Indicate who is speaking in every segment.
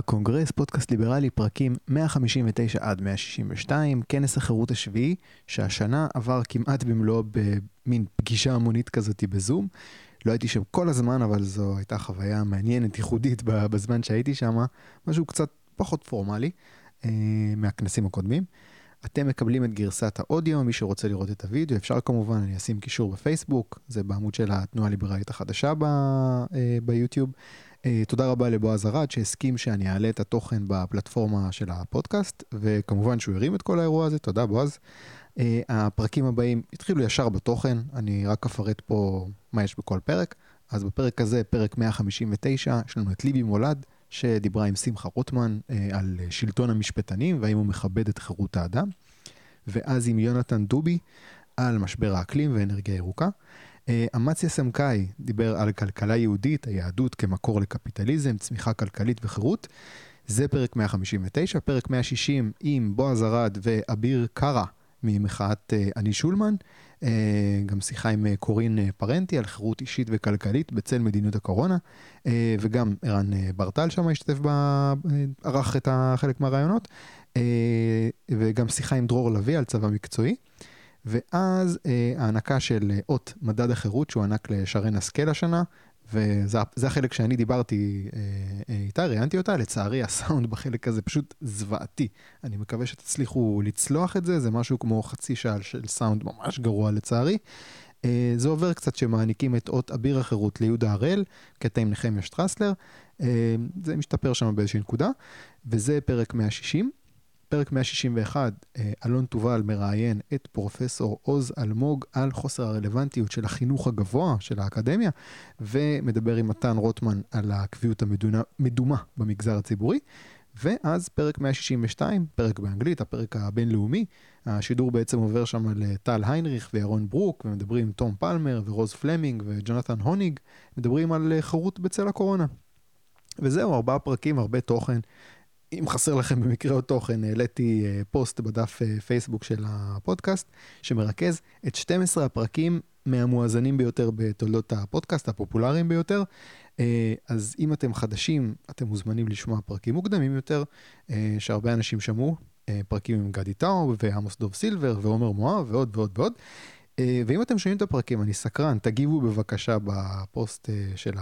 Speaker 1: הקונגרס, פודקאסט ליברלי, פרקים 159 עד 162, כנס החירות השביעי, שהשנה עבר כמעט במלואו במין פגישה המונית כזאתי בזום. לא הייתי שם כל הזמן, אבל זו הייתה חוויה מעניינת, ייחודית בזמן שהייתי שם, משהו קצת פחות פורמלי אה, מהכנסים הקודמים. אתם מקבלים את גרסת האודיו, מי שרוצה לראות את הוידאו, אפשר כמובן, אני אשים קישור בפייסבוק, זה בעמוד של התנועה הליברלית החדשה ב, אה, ביוטיוב. אה, תודה רבה לבועז ארד שהסכים שאני אעלה את התוכן בפלטפורמה של הפודקאסט, וכמובן שהוא הרים את כל האירוע הזה, תודה בועז. אה, הפרקים הבאים התחילו ישר בתוכן, אני רק אפרט פה מה יש בכל פרק. אז בפרק הזה, פרק 159, יש לנו את ליבי מולד, שדיברה עם שמחה רוטמן אה, על שלטון המשפטנים והאם הוא מכבד את חירות האדם, ואז עם יונתן דובי על משבר האקלים ואנרגיה ירוקה. אה, אמציה סמכאי דיבר על כלכלה יהודית, היהדות כמקור לקפיטליזם, צמיחה כלכלית וחירות. זה פרק 159, פרק 160 עם בועז ארד ואביר קארה ממחאת אה, אני שולמן. אה, גם שיחה עם קורין פרנטי על חירות אישית וכלכלית בצל מדיניות הקורונה. וגם ערן ברטל שם השתתף, ערך את חלק מהרעיונות. וגם שיחה עם דרור לביא על צבא מקצועי. ואז אה, הענקה של אה, אות מדד החירות שהוענק לשרן השכל השנה, וזה החלק שאני דיברתי אה, אה, איתה, ראיינתי אותה, לצערי הסאונד בחלק הזה פשוט זוועתי. אני מקווה שתצליחו לצלוח את זה, זה משהו כמו חצי שעה של סאונד ממש גרוע לצערי. אה, זה עובר קצת שמעניקים את אות אביר החירות ליהודה הראל, קטע עם נחמיה שטרסלר, אה, זה משתפר שם באיזושהי נקודה, וזה פרק 160. פרק 161, אה, אלון תובל מראיין את פרופסור עוז אלמוג על חוסר הרלוונטיות של החינוך הגבוה של האקדמיה, ומדבר עם מתן רוטמן על הקביעות המדומה במגזר הציבורי. ואז פרק 162, פרק באנגלית, הפרק הבינלאומי, השידור בעצם עובר שם על אה, היינריך וירון ברוק, ומדברים עם תום פלמר ורוז פלמינג וג'ונתן הוניג, מדברים על אה, חירות בצל הקורונה. וזהו, ארבעה פרקים, הרבה תוכן. אם חסר לכם במקרה או תוכן, העליתי אה, פוסט בדף אה, פייסבוק של הפודקאסט, שמרכז את 12 הפרקים המואזנים ביותר בתולדות הפודקאסט, הפופולריים ביותר. אה, אז אם אתם חדשים, אתם מוזמנים לשמוע פרקים מוקדמים יותר, שהרבה אנשים שמעו, פרקים עם גדי טאוב ועמוס דוב סילבר ועומר מואב ועוד ועוד ועוד. ואם אתם שומעים את הפרקים, אני סקרן, תגיבו בבקשה בפוסט של,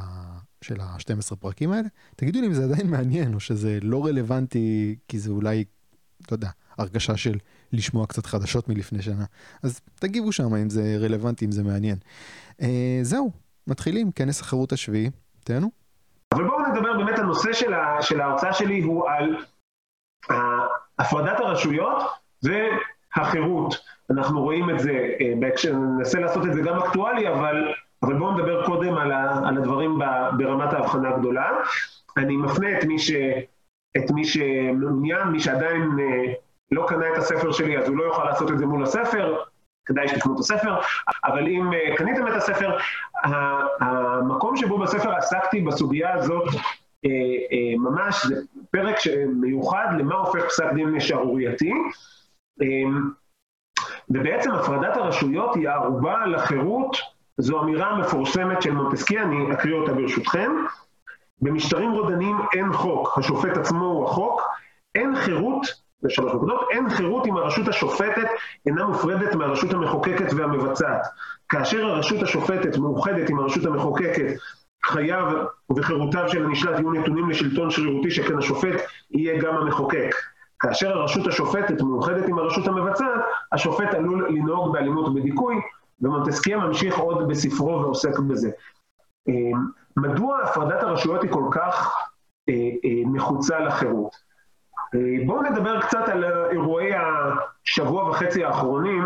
Speaker 1: של ה-12 פרקים האלה. תגידו לי אם זה עדיין מעניין, או שזה לא רלוונטי, כי זה אולי, לא יודע, הרגשה של לשמוע קצת חדשות מלפני שנה. אז תגיבו שם אם זה רלוונטי, אם זה מעניין. אה, זהו, מתחילים, כנס החירות השביעי, תהנו.
Speaker 2: אבל בואו נדבר באמת, הנושא של, ה, של ההרצאה שלי הוא על הפרדת הרשויות והחירות. אנחנו רואים את זה, אה, בהקשר, ננסה לעשות את זה גם אקטואלי, אבל, אבל בואו נדבר קודם על, ה, על הדברים ברמת ההבחנה הגדולה. אני מפנה את מי, ש, את מי שמעוניין, מי שעדיין אה, לא קנה את הספר שלי, אז הוא לא יוכל לעשות את זה מול הספר, כדאי שתקנו את הספר, אבל אם אה, קניתם את הספר, המקום שבו בספר עסקתי בסוגיה הזאת, ממש זה פרק מיוחד למה הופך פסק דין שערורייתי. ובעצם הפרדת הרשויות היא הערובה לחירות, זו אמירה מפורסמת של מונטסקי, אני אקריא אותה ברשותכם. במשטרים רודנים אין חוק, השופט עצמו הוא החוק, אין חירות, זה שלוש נקודות, אין חירות אם הרשות השופטת אינה מופרדת מהרשות המחוקקת והמבצעת. כאשר הרשות השופטת מאוחדת עם הרשות המחוקקת, חייו וחירותיו של הנשלט יהיו נתונים לשלטון שרירותי שכן השופט יהיה גם המחוקק. כאשר הרשות השופטת מאוחדת עם הרשות המבצעת, השופט עלול לנהוג באלימות בדיכוי, ומונטסקיה ממשיך עוד בספרו ועוסק בזה. אה, מדוע הפרדת הרשויות היא כל כך אה, אה, נחוצה לחירות? בואו נדבר קצת על אירועי השבוע וחצי האחרונים.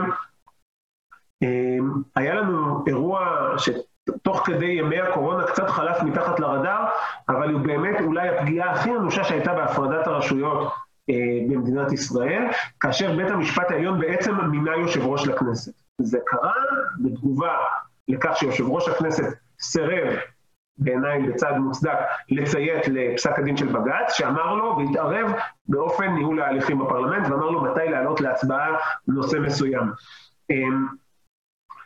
Speaker 2: היה לנו אירוע שתוך כדי ימי הקורונה קצת חלף מתחת לרדאר, אבל הוא באמת אולי הפגיעה הכי אנושה שהייתה בהפרדת הרשויות אה, במדינת ישראל, כאשר בית המשפט העליון בעצם מינה יושב ראש לכנסת. זה קרה בתגובה לכך שיושב ראש הכנסת סירב, בעיניי בצד מוצדק, לציית לפסק הדין של בג"ץ, שאמר לו והתערב באופן ניהול ההליכים בפרלמנט, ואמר לו מתי לעלות להצבעה נושא מסוים. אמ,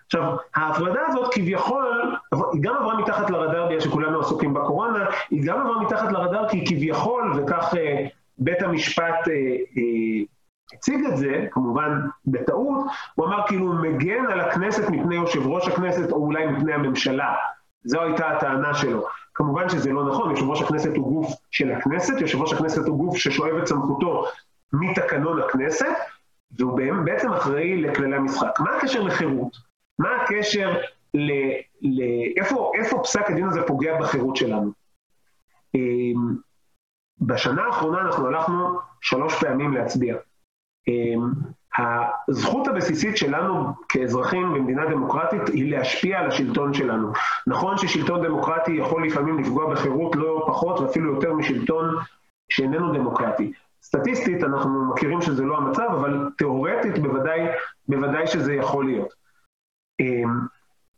Speaker 2: עכשיו, ההפרדה הזאת כביכול היא גם עברה מתחת לרדאר בגלל שכולנו עסוקים בקורונה, היא גם עברה מתחת לרדאר כי כביכול, וכך אה, בית המשפט אה, אה, הציג את זה, כמובן בטעות, הוא אמר כאילו מגן על הכנסת מפני יושב ראש הכנסת או אולי מפני הממשלה. זו הייתה הטענה שלו. כמובן שזה לא נכון, יושב ראש הכנסת הוא גוף של הכנסת, יושב ראש הכנסת הוא גוף ששואב את סמכותו מתקנון הכנסת, והוא בעצם אחראי לכללי המשחק. מה הקשר לחירות? מה הקשר ל... ל איפה, איפה פסק הדין הזה פוגע בחירות שלנו? אמ, בשנה האחרונה אנחנו הלכנו שלוש פעמים להצביע. אמ, הזכות הבסיסית שלנו כאזרחים במדינה דמוקרטית היא להשפיע על השלטון שלנו. נכון ששלטון דמוקרטי יכול לפעמים לפגוע בחירות לא פחות ואפילו יותר משלטון שאיננו דמוקרטי. סטטיסטית אנחנו מכירים שזה לא המצב, אבל תיאורטית בוודאי, בוודאי שזה יכול להיות. אמ,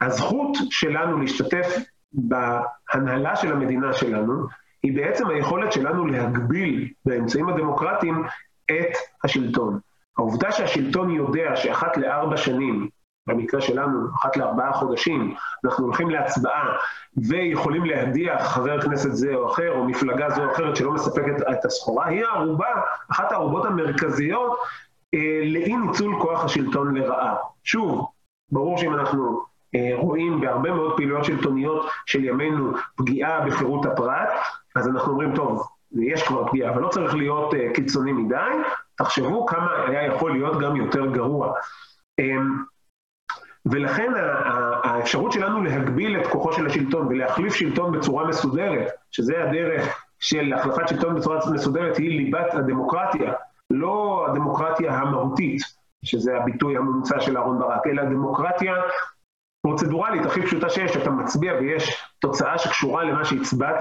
Speaker 2: הזכות שלנו להשתתף בהנהלה של המדינה שלנו, היא בעצם היכולת שלנו להגביל באמצעים הדמוקרטיים את השלטון. העובדה שהשלטון יודע שאחת לארבע שנים, במקרה שלנו, אחת לארבעה חודשים, אנחנו הולכים להצבעה ויכולים להדיח חבר כנסת זה או אחר, או מפלגה זו או אחרת שלא מספקת את הסחורה, היא הערובה, אחת הערובות המרכזיות אה, לאי ניצול כוח השלטון לרעה. שוב, ברור שאם אנחנו אה, רואים בהרבה מאוד פעילויות שלטוניות של ימינו פגיעה בחירות הפרט, אז אנחנו אומרים, טוב, יש כבר פגיעה, אבל לא צריך להיות uh, קיצוני מדי, תחשבו כמה היה יכול להיות גם יותר גרוע. Um, ולכן האפשרות שלנו להגביל את כוחו של השלטון ולהחליף שלטון בצורה מסודרת, שזה הדרך של החלפת שלטון בצורה מסודרת, היא ליבת הדמוקרטיה, לא הדמוקרטיה המהותית, שזה הביטוי הממוצע של אהרן ברק, אלא הדמוקרטיה פרוצדורלית הכי פשוטה שיש, אתה מצביע ויש תוצאה שקשורה למה שהצבעת,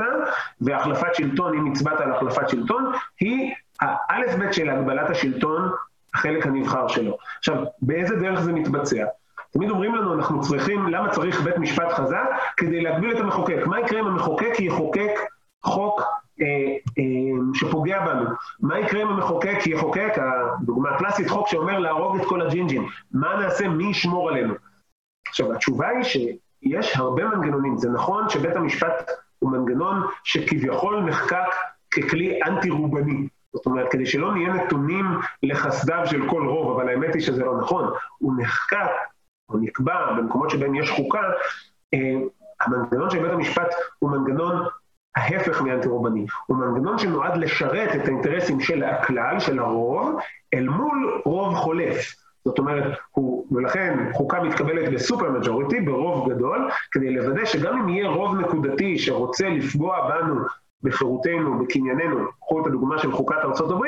Speaker 2: והחלפת שלטון, אם הצבעת על החלפת שלטון, היא האלף בית של הגבלת השלטון, החלק הנבחר שלו. עכשיו, באיזה דרך זה מתבצע? תמיד אומרים לנו, אנחנו צריכים, למה צריך בית משפט חזק? כדי להגביל את המחוקק. מה יקרה אם המחוקק יחוקק חוק אה, אה, שפוגע בנו? מה יקרה אם המחוקק יחוקק, הדוגמה הקלאסית, חוק שאומר להרוג את כל הג'ינג'ים? מה נעשה? מי ישמור עלינו? התשובה היא שיש הרבה מנגנונים. זה נכון שבית המשפט הוא מנגנון שכביכול נחקק ככלי אנטי-רובני. זאת אומרת, כדי שלא נהיה נתונים לחסדיו של כל רוב, אבל האמת היא שזה לא נכון. הוא נחקק, או נקבע, במקומות שבהם יש חוקה, אה, המנגנון של בית המשפט הוא מנגנון ההפך מאנטי-רובני. הוא מנגנון שנועד לשרת את האינטרסים של הכלל, של הרוב, אל מול רוב חולף. ולכן חוקה מתקבלת ב-super majority, ברוב גדול, כדי לוודא שגם אם יהיה רוב נקודתי שרוצה לפגוע בנו, בחירותנו, בקנייננו, קחו את הדוגמה של חוקת ארה"ב,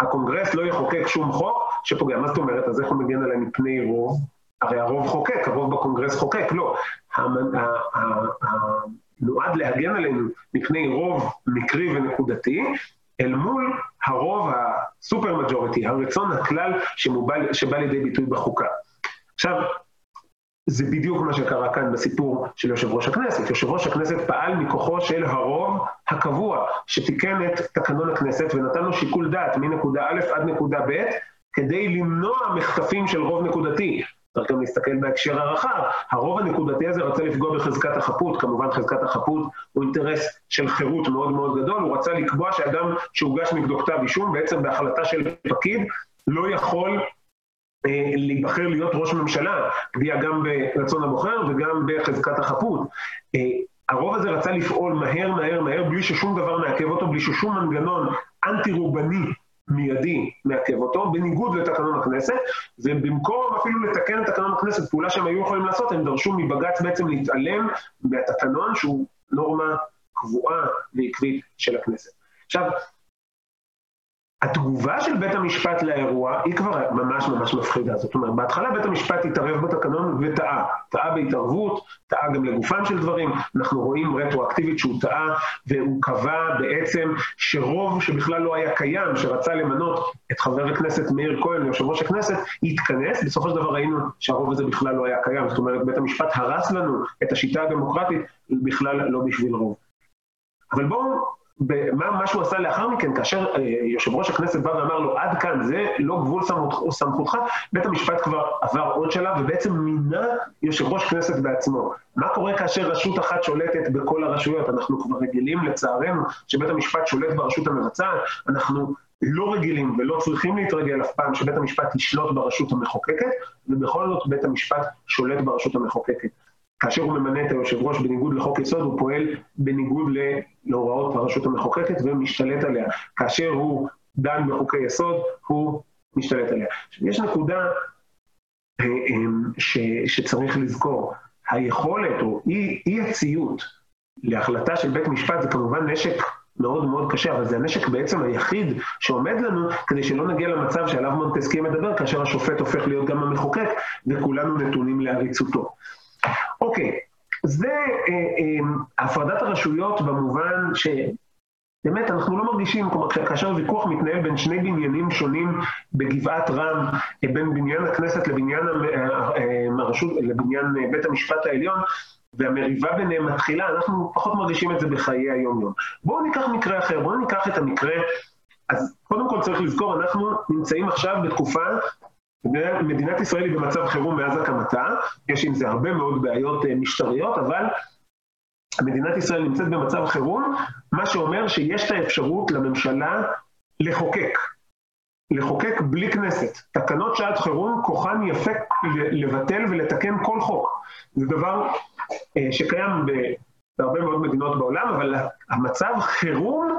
Speaker 2: הקונגרס לא יחוקק שום חוק שפוגע. מה זאת אומרת? אז איך הוא מגן עליהם מפני רוב? הרי הרוב חוקק, הרוב בקונגרס חוקק, לא. נועד להגן עלינו מפני רוב מקרי ונקודתי, אל מול הרוב הסופר מג'וריטי, הרצון הכלל שמובא, שבא לידי ביטוי בחוקה. עכשיו, זה בדיוק מה שקרה כאן בסיפור של יושב ראש הכנסת. יושב ראש הכנסת פעל מכוחו של הרוב הקבוע, שתיקן את תקנון הכנסת ונתן לו שיקול דעת מנקודה א' עד נקודה ב', כדי למנוע מחטפים של רוב נקודתי. צריך גם להסתכל בהקשר הרחב. הרוב הנקודתי הזה רצה לפגוע בחזקת החפות, כמובן חזקת החפות הוא אינטרס של חירות מאוד מאוד גדול, הוא רצה לקבוע שאדם שהוגש נגדו כתב אישום, בעצם בהחלטה של פקיד, לא יכול אה, להיבחר להיות ראש ממשלה, פגיעה גם ברצון הבוחר וגם בחזקת החפות. אה, הרוב הזה רצה לפעול מהר מהר מהר בלי ששום דבר מעכב אותו, בלי ששום מנגנון אנטי-רובני מיידי מעכב אותו, בניגוד לתקנון הכנסת, ובמקום אפילו לתקן את תקנון הכנסת, פעולה שהם היו יכולים לעשות, הם דרשו מבג"ץ בעצם להתעלם מהתקנון שהוא נורמה קבועה ועקבית של הכנסת. עכשיו, התגובה של בית המשפט לאירוע היא כבר ממש ממש מפחידה. זאת אומרת, בהתחלה בית המשפט התערב בתקנון וטעה. טעה בהתערבות, טעה גם לגופם של דברים. אנחנו רואים רטרואקטיבית שהוא טעה, והוא קבע בעצם שרוב שבכלל לא היה קיים, שרצה למנות את חבר הכנסת מאיר כהן ליושב ראש הכנסת, יתכנס. בסופו של דבר ראינו שהרוב הזה בכלל לא היה קיים. זאת אומרת, בית המשפט הרס לנו את השיטה הדמוקרטית בכלל לא בשביל רוב. אבל בואו מה, מה שהוא עשה לאחר מכן, כאשר אה, יושב ראש הכנסת בא ואמר לו, עד כאן, זה לא גבול סמכותך, בית המשפט כבר עבר עוד שלב ובעצם מינה יושב ראש כנסת בעצמו. מה קורה כאשר רשות אחת שולטת בכל הרשויות? אנחנו כבר רגילים, לצערנו, שבית המשפט שולט ברשות המבצעת, אנחנו לא רגילים ולא צריכים להתרגל אף פעם שבית המשפט ישלוט ברשות המחוקקת, ובכל זאת בית המשפט שולט ברשות המחוקקת. כאשר הוא ממנה את היושב ראש בניגוד לחוק יסוד, הוא פועל בניגוד להוראות הרשות המחוקקת ומשתלט עליה. כאשר הוא דן בחוקי יסוד, הוא משתלט עליה. יש נקודה אה, אה, ש, שצריך לזכור, היכולת או אי, אי הציות להחלטה של בית משפט זה כמובן נשק מאוד מאוד קשה, אבל זה הנשק בעצם היחיד שעומד לנו כדי שלא נגיע למצב שעליו מונטסקי מדבר, כאשר השופט הופך להיות גם המחוקק וכולנו נתונים לעריצותו. אוקיי, זה אה, אה, הפרדת הרשויות במובן ש... באמת, אנחנו לא מרגישים, כלומר, כאשר ויכוח מתנהל בין שני בניינים שונים בגבעת רם, אה, בין בניין הכנסת לבניין הרשות, לבניין בית המשפט העליון, והמריבה ביניהם מתחילה, אנחנו פחות מרגישים את זה בחיי היום-יום. בואו ניקח מקרה אחר, בואו ניקח את המקרה, אז קודם כל צריך לזכור, אנחנו נמצאים עכשיו בתקופה מדינת ישראל היא במצב חירום מאז הקמתה, יש עם זה הרבה מאוד בעיות אה, משטריות, אבל מדינת ישראל נמצאת במצב חירום, מה שאומר שיש את האפשרות לממשלה לחוקק. לחוקק בלי כנסת. תקנות שעת חירום, כוחן יפה לבטל ולתקן כל חוק. זה דבר אה, שקיים בהרבה מאוד מדינות בעולם, אבל המצב חירום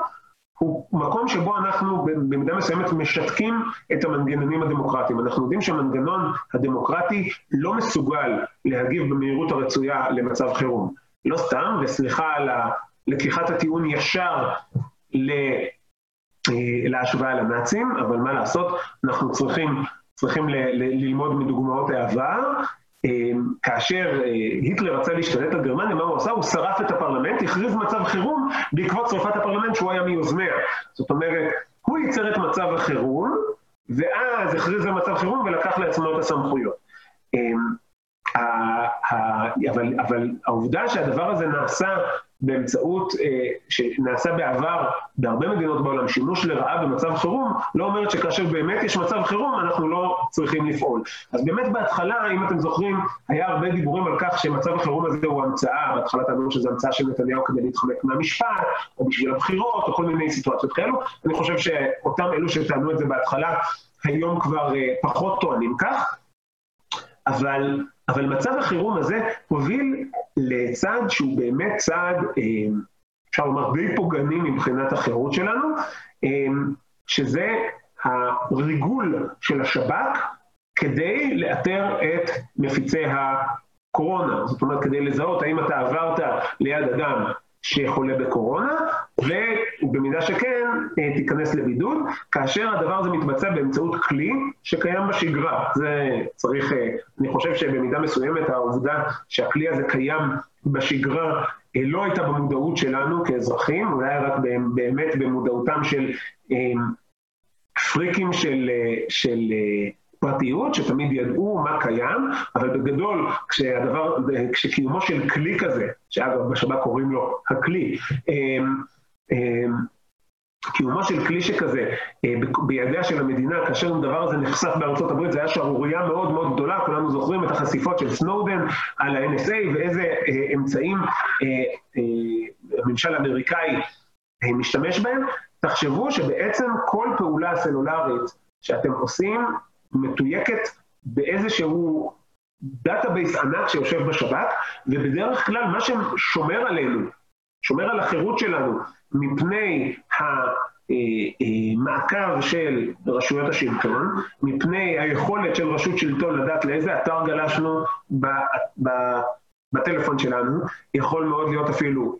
Speaker 2: הוא מקום שבו אנחנו במידה מסוימת משתקים את המנגנונים הדמוקרטיים. אנחנו יודעים שהמנגנון הדמוקרטי לא מסוגל להגיב במהירות הרצויה למצב חירום. לא סתם, וסליחה על לקיחת הטיעון ישר ל... אה, להשוואה לנאצים, אבל מה לעשות, אנחנו צריכים, צריכים ל, ל, ללמוד מדוגמאות העבר, כאשר אה, היטלר רצה להשתלט על גרמניה, מה הוא עשה? הוא שרף את הפרלמנט, הכריז מצב חירום בעקבות שרפת הפרלמנט שהוא היה מיוזמיה. זאת אומרת, הוא ייצר את מצב החירום, ואז הכריז על מצב חירום ולקח לעצמו את הסמכויות. אמ, אבל, אבל העובדה שהדבר הזה נעשה שנעשה בעבר בהרבה מדינות בעולם, שימוש לרעה במצב חירום, לא אומרת שכאשר באמת יש מצב חירום אנחנו לא צריכים לפעול. אז באמת בהתחלה, אם אתם זוכרים, היה הרבה דיבורים על כך שמצב החירום הזה הוא המצאה, בהתחלה טענו שזו המצאה של נתניהו כדי להתחמק מהמשפט, או בשביל הבחירות, או כל מיני סיטואציות כאלו. אני חושב שאותם אלו שטענו את זה בהתחלה, היום כבר אה, פחות טוענים כך. אבל, אבל מצב החירום הזה הוביל לצעד שהוא באמת צעד, אה, אפשר לומר, די פוגעני מבחינת החירות שלנו, אה, שזה הריגול של השב"כ כדי לאתר את מפיצי הקורונה. זאת אומרת, כדי לזהות האם אתה עברת ליד אדם שחולה בקורונה, ובמידה שכן, אה, תיכנס לבידוד, כאשר הדבר הזה מתבצע באמצעות כלי שקיים בשגרה. זה צריך, אה, אני חושב שבמידה מסוימת העובדה שהכלי הזה קיים בשגרה אה, לא הייתה במודעות שלנו כאזרחים, אולי רק באמת במודעותם של פריקים של, של פרטיות, שתמיד ידעו מה קיים, אבל בגדול, כשהדבר, כשקיומו של כלי כזה, שאגב בשב"כ קוראים לו הכלי, אמ, אמ, קיומו של כלי שכזה אה, בידיה של המדינה, כאשר הדבר הזה נחשף בארצות הברית, זה היה שערורייה מאוד מאוד גדולה, כולנו זוכרים את החשיפות של סנודן על ה-NSA ואיזה אה, אמצעים אה, הממשל האמריקאי משתמש בהם. תחשבו שבעצם כל פעולה סלולרית שאתם עושים מתויקת באיזשהו database ענק שיושב בשב"כ, ובדרך כלל מה ששומר עלינו, שומר על החירות שלנו מפני המעקב אה, אה, של רשויות השלטון, מפני היכולת של רשות שלטון לדעת לאיזה אתר גלשנו בטלפון שלנו, יכול מאוד להיות אפילו,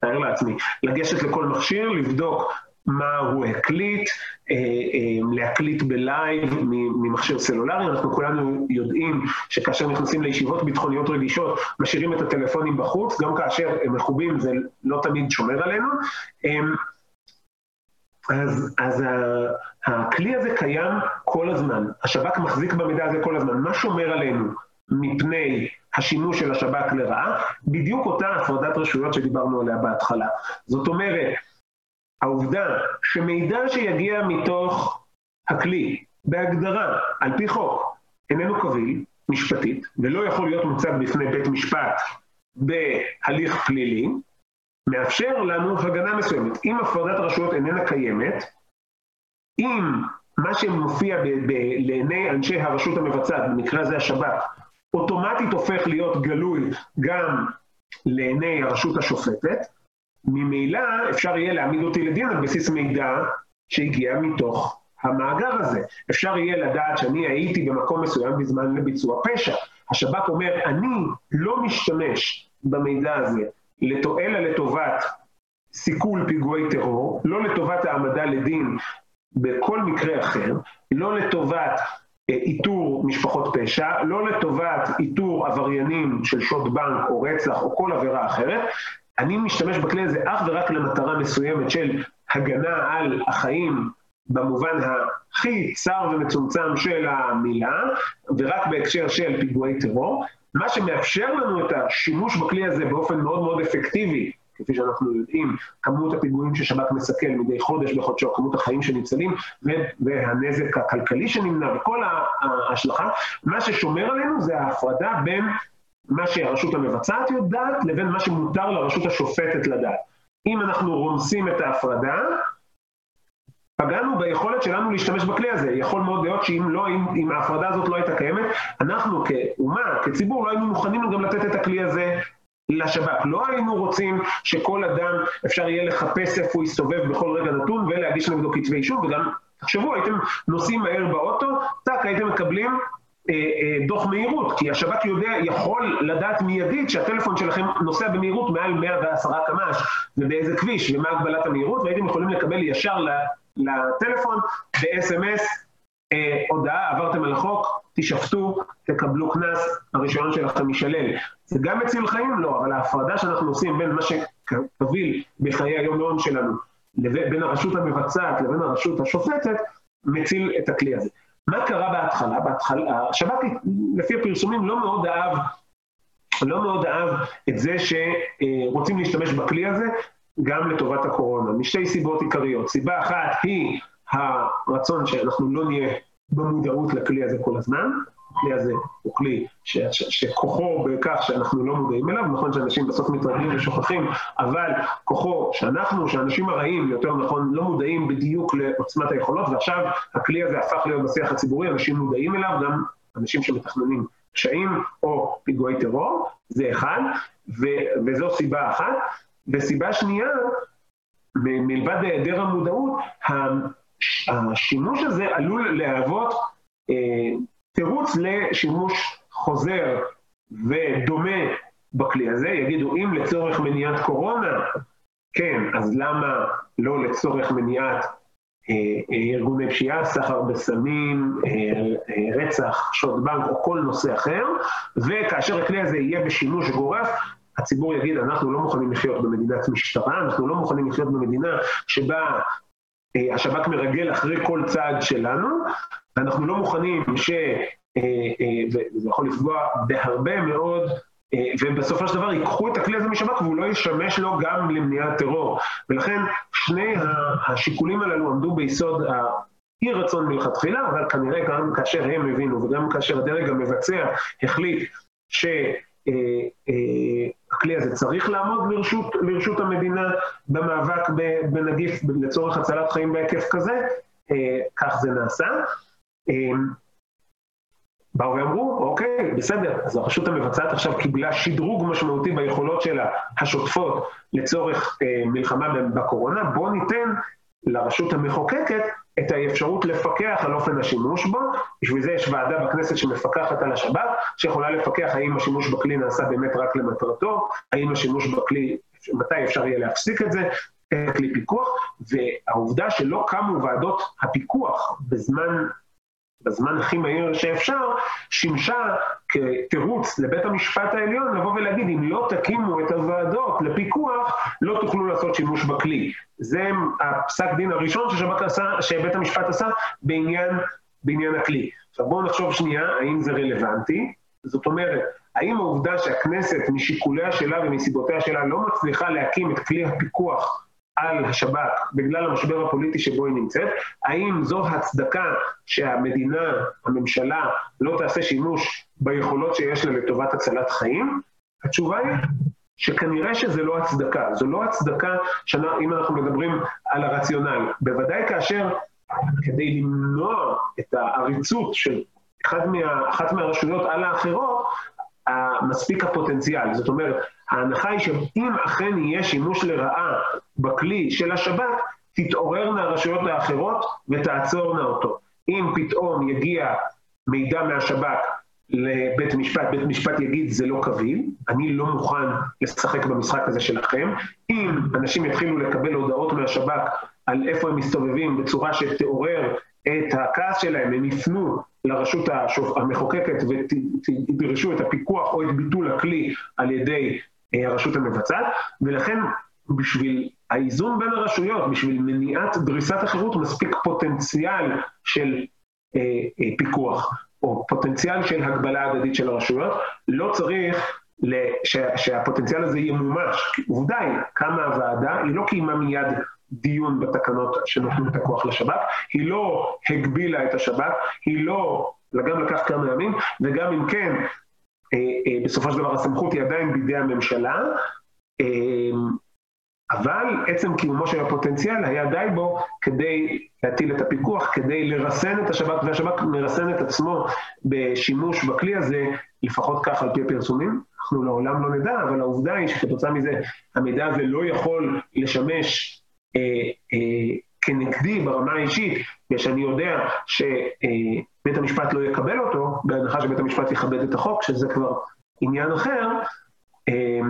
Speaker 2: תאר לעצמי, לגשת לכל מכשיר, לבדוק מה הוא הקליט, אה, אה, להקליט בלייב ממכשיר סלולרי. אנחנו כולנו יודעים שכאשר נכנסים לישיבות ביטחוניות רגישות, משאירים את הטלפונים בחוץ, גם כאשר הם מכובים זה לא תמיד שומר עלינו. אמ, אז, אז הכלי הזה קיים כל הזמן, השב"כ מחזיק במידע הזה כל הזמן. מה שומר עלינו מפני השימוש של השב"כ לרעה? בדיוק אותה הפרדת רשויות שדיברנו עליה בהתחלה. זאת אומרת, העובדה שמידע שיגיע מתוך הכלי, בהגדרה, על פי חוק, איננו קביל, משפטית, ולא יכול להיות מוצג בפני בית משפט בהליך פלילי, מאפשר לנו הגנה מסוימת. אם הפרדת הרשויות איננה קיימת, אם מה שמופיע לעיני אנשי הרשות המבצעת, במקרה הזה השב"כ, אוטומטית הופך להיות גלוי גם לעיני הרשות השופטת, ממילא אפשר יהיה להעמיד אותי לדין על בסיס מידע שהגיע מתוך המאגר הזה. אפשר יהיה לדעת שאני הייתי במקום מסוים בזמן לביצוע פשע. השב"כ אומר, אני לא משתמש במידע הזה אלא לטובת סיכול פיגועי טרור, לא לטובת העמדה לדין בכל מקרה אחר, לא לטובת אה, איתור משפחות פשע, לא לטובת איתור עבריינים של שוד בנק או רצח או כל עבירה אחרת, אני משתמש בכלי הזה אך ורק למטרה מסוימת של הגנה על החיים במובן הכי צר ומצומצם של המילה, ורק בהקשר של פיגועי טרור, מה שמאפשר לנו את השימוש בכלי הזה באופן מאוד מאוד אפקטיבי, כפי שאנחנו יודעים, כמות הפיגועים ששב"כ מסכל מדי חודש בחודשו, כמות החיים שניצלים והנזק הכלכלי שנמנע וכל ההשלכה, מה ששומר עלינו זה ההפרדה בין מה שהרשות המבצעת יודעת לבין מה שמותר לרשות השופטת לדעת. אם אנחנו רומסים את ההפרדה, פגענו ביכולת שלנו להשתמש בכלי הזה. יכול מאוד להיות שאם לא, אם, אם ההפרדה הזאת לא הייתה קיימת, אנחנו כאומה, כציבור, לא היינו מוכנים גם לתת את הכלי הזה לשב"כ. לא היינו רוצים שכל אדם, אפשר יהיה לחפש איפה הוא יסתובב בכל רגע נתון ולהגיש נגדו כתבי אישום, וגם, תחשבו, הייתם נוסעים מהר באוטו, טאק, הייתם מקבלים דוח מהירות, כי השב"כ יודע, יכול לדעת מיידית שהטלפון שלכם נוסע במהירות מעל 110 קמ"ש ובאיזה כביש ומה הגבלת המהירות, והייתם יכולים לקבל ישר לטלפון ב-SMS אה, הודעה, עברתם על החוק, תשפטו, תקבלו קנס, הרישיון שלכם יישלל. זה גם מציל חיים? לא, אבל ההפרדה שאנחנו עושים בין מה שקביל בחיי היום-יום שלנו, בין הרשות המבצעת לבין הרשות השופטת, מציל את הכלי הזה. מה קרה בהתחלה? בהתחלה, השב"כ לפי הפרסומים לא מאוד אהב לא מאוד אהב את זה שרוצים להשתמש בכלי הזה גם לטובת הקורונה, משתי סיבות עיקריות. סיבה אחת היא הרצון שאנחנו לא נהיה במודעות לכלי הזה כל הזמן, הכלי הזה הוא כלי ש, ש, שכוחו בכך שאנחנו לא מודעים אליו, נכון שאנשים בסוף מתרגלים ושוכחים, אבל כוחו שאנחנו, שאנשים הרעים, יותר נכון, לא מודעים בדיוק לעוצמת היכולות, ועכשיו הכלי הזה הפך להיות בשיח הציבורי, אנשים מודעים אליו, גם אנשים שמתכננים פשעים או פיגועי טרור, זה אחד, ו, וזו סיבה אחת. וסיבה שנייה, מלבד היעדר המודעות, השימוש הזה עלול להוות אה, תירוץ לשימוש חוזר ודומה בכלי הזה, יגידו אם לצורך מניעת קורונה, כן, אז למה לא לצורך מניעת אה, אה, ארגוני פשיעה, סחר בסמים, אה, רצח, שוד בנק או כל נושא אחר, וכאשר הכלי הזה יהיה בשימוש גורף, הציבור יגיד, אנחנו לא מוכנים לחיות במדינת משטרה, אנחנו לא מוכנים לחיות במדינה שבה אה, השב"כ מרגל אחרי כל צעד שלנו, ואנחנו לא מוכנים ש... אה, אה, וזה יכול לפגוע בהרבה מאוד, ובסופו של דבר ייקחו את הכלי הזה משב"כ והוא לא ישמש לו גם למניעת טרור. ולכן שני השיקולים הללו עמדו ביסוד אי רצון מלכתחילה, אבל כנראה גם כאשר הם הבינו וגם כאשר הדרג המבצע החליט ש... הכלי הזה צריך לעמוד לרשות, המדינה במאבק בנגיף לצורך הצלת חיים בהיקף כזה, אה, כך זה נעשה. אה, באו ואמרו, אוקיי, בסדר, אז הרשות המבצעת עכשיו קיבלה שדרוג משמעותי ביכולות שלה השוטפות לצורך אה, מלחמה בקורונה, בואו ניתן לרשות המחוקקת את האפשרות לפקח על אופן השימוש בו, בשביל זה יש ועדה בכנסת שמפקחת על השב"כ, שיכולה לפקח האם השימוש בכלי נעשה באמת רק למטרתו, האם השימוש בכלי, מתי אפשר יהיה להפסיק את זה, כלי פיקוח, והעובדה שלא קמו ועדות הפיקוח בזמן בזמן הכי מהיר שאפשר, שימשה כתירוץ לבית המשפט העליון לבוא ולהגיד, אם לא תקימו את הוועדות לפיקוח, לא תוכלו לעשות שימוש בכלי. זה הפסק דין הראשון ששב"כ עשה, שבית המשפט עשה בעניין, בעניין הכלי. עכשיו בואו נחשוב שנייה, האם זה רלוונטי? זאת אומרת, האם העובדה שהכנסת משיקוליה שלה ומסיבותיה שלה לא מצליחה להקים את כלי הפיקוח על השב"כ בגלל המשבר הפוליטי שבו היא נמצאת, האם זו הצדקה שהמדינה, הממשלה, לא תעשה שימוש ביכולות שיש לה לטובת הצלת חיים? התשובה היא שכנראה שזה לא הצדקה. זו לא הצדקה, שנה, אם אנחנו מדברים על הרציונל. בוודאי כאשר, כדי למנוע את העריצות של אחד מה, אחת מהרשויות על האחרות, מספיק הפוטנציאל. זאת אומרת, ההנחה היא שאם אכן יהיה שימוש לרעה בכלי של השב"כ, תתעוררנה הרשויות האחרות ותעצורנה אותו. אם פתאום יגיע מידע מהשב"כ לבית משפט, בית משפט יגיד זה לא קביל, אני לא מוכן לשחק במשחק הזה שלכם. אם אנשים יתחילו לקבל הודעות מהשב"כ על איפה הם מסתובבים בצורה שתעורר את הכעס שלהם, הם יפנו לרשות המחוקקת ותדרשו את הפיקוח או את ביטול הכלי על ידי אה, הרשות המבצעת, ולכן בשביל האיזון בין הרשויות, בשביל מניעת דריסת החירות, מספיק פוטנציאל של אה, אה, פיקוח, או פוטנציאל של הגבלה הדדית של הרשויות. לא צריך לש, שהפוטנציאל הזה ימומש. עובדה היא, קמה הוועדה, היא לא קיימה מיד דיון בתקנות שנותנים את הכוח לשב"כ, היא לא הגבילה את השב"כ, היא לא, גם לקח כמה ימים, וגם אם כן, אה, אה, בסופו של דבר הסמכות היא עדיין בידי הממשלה, אה, אבל עצם קיומו של הפוטנציאל היה די בו כדי להטיל את הפיקוח, כדי לרסן את השב"כ, והשב"כ מרסן את עצמו בשימוש בכלי הזה, לפחות כך על פי הפרסומים. אנחנו לעולם לא נדע, אבל העובדה היא שכתוצאה מזה המידע הזה לא יכול לשמש כנגדי ברמה האישית, בגלל שאני יודע שבית המשפט לא יקבל אותו, בהנחה שבית המשפט יכבד את החוק, שזה כבר עניין אחר, אה,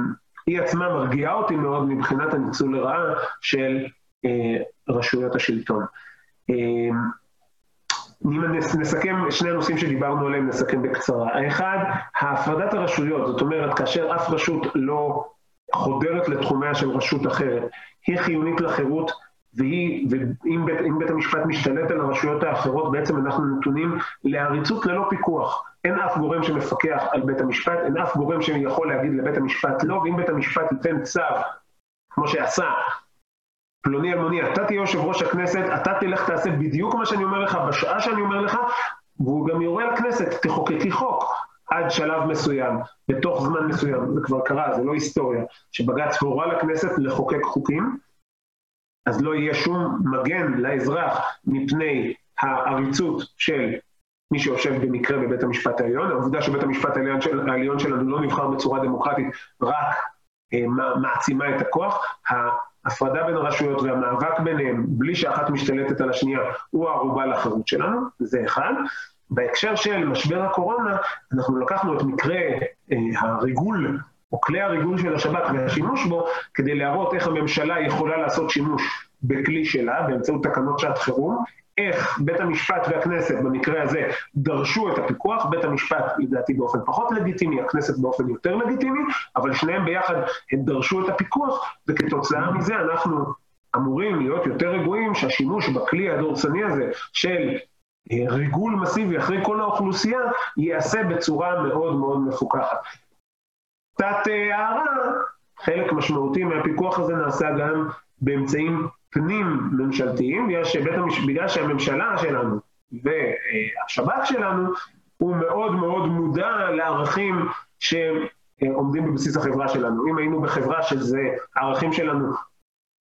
Speaker 2: היא עצמה מרגיעה אותי מאוד מבחינת הניצול לרעה של רשויות השלטון. אם נסכם, שני הנושאים שדיברנו עליהם נסכם בקצרה. האחד, הפרדת הרשויות, זאת אומרת, כאשר אף רשות לא חודרת לתחומיה של רשות אחרת, היא חיונית לחירות, ואם בית המשפט משתלט על הרשויות האחרות, בעצם אנחנו נתונים לעריצות ללא פיקוח. אין אף גורם שמפקח על בית המשפט, אין אף גורם שיכול להגיד לבית המשפט לא, ואם בית המשפט ייתן צו, כמו שעשה פלוני אלמוני, אתה תהיה יושב ראש הכנסת, אתה תלך תעשה בדיוק מה שאני אומר לך בשעה שאני אומר לך, והוא גם יורה לכנסת, תחוקקי חוק. עד שלב מסוים, בתוך זמן מסוים, זה כבר קרה, זה לא היסטוריה, שבג"ץ הורה לכנסת לחוקק חוקים, אז לא יהיה שום מגן לאזרח מפני העריצות של מי שיושב במקרה בבית המשפט העליון. העובדה שבית המשפט העליון, של, העליון שלנו לא נבחר בצורה דמוקרטית רק אה, מעצימה את הכוח. ההפרדה בין הרשויות והמאבק ביניהם, בלי שאחת משתלטת על השנייה, הוא הערובה לחירות שלנו, זה אחד. בהקשר של משבר הקורונה, אנחנו לקחנו את מקרה אה, הריגול, או כלי הריגול של השב"כ והשימוש בו, כדי להראות איך הממשלה יכולה לעשות שימוש בכלי שלה, באמצעות תקנות שעת חירום, איך בית המשפט והכנסת במקרה הזה דרשו את הפיקוח, בית המשפט לדעתי באופן פחות לגיטימי, הכנסת באופן יותר לגיטימי, אבל שניהם ביחד הם דרשו את הפיקוח, וכתוצאה מזה אנחנו אמורים להיות יותר רגועים שהשימוש בכלי הדורסני הזה של ריגול מסיבי אחרי כל האוכלוסייה ייעשה בצורה מאוד מאוד מפוקחת. קצת אה, הערה, חלק משמעותי מהפיקוח הזה נעשה גם באמצעים פנים ממשלתיים, בגלל, המש... בגלל שהממשלה שלנו והשב"כ שלנו הוא מאוד מאוד מודע לערכים שעומדים בבסיס החברה שלנו. אם היינו בחברה שזה, הערכים שלנו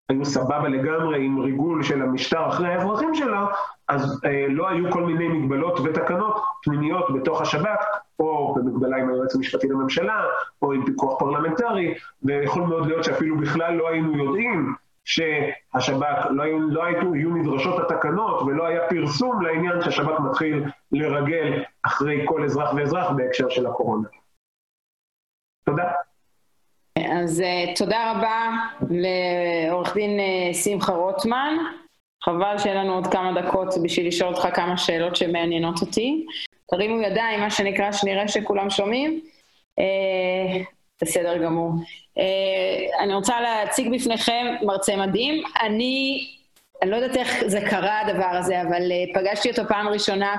Speaker 2: היו סבבה לגמרי עם ריגול של המשטר אחרי האזרחים שלו, אז אה, לא היו כל מיני מגבלות ותקנות פנימיות בתוך השב"כ, או במגבלה עם היועץ המשפטי לממשלה, או עם פיקוח פרלמנטרי, ויכול מאוד להיות שאפילו בכלל לא היינו יודעים שהשב"כ, לא היו, לא היו, היו נדרשות התקנות ולא היה פרסום לעניין שהשב"כ מתחיל לרגל אחרי כל אזרח ואזרח בהקשר של הקורונה. תודה.
Speaker 3: אז אה, תודה רבה לעורך דין אה, שמחה רוטמן. חבל שאין לנו עוד כמה דקות בשביל לשאול אותך כמה שאלות שמעניינות אותי. תרימו ידיים, מה שנקרא, שנראה שכולם שומעים. Uh, בסדר גמור. Uh, אני רוצה להציג בפניכם מרצה מדהים. אני, אני לא יודעת איך זה קרה הדבר הזה, אבל uh, פגשתי אותו פעם ראשונה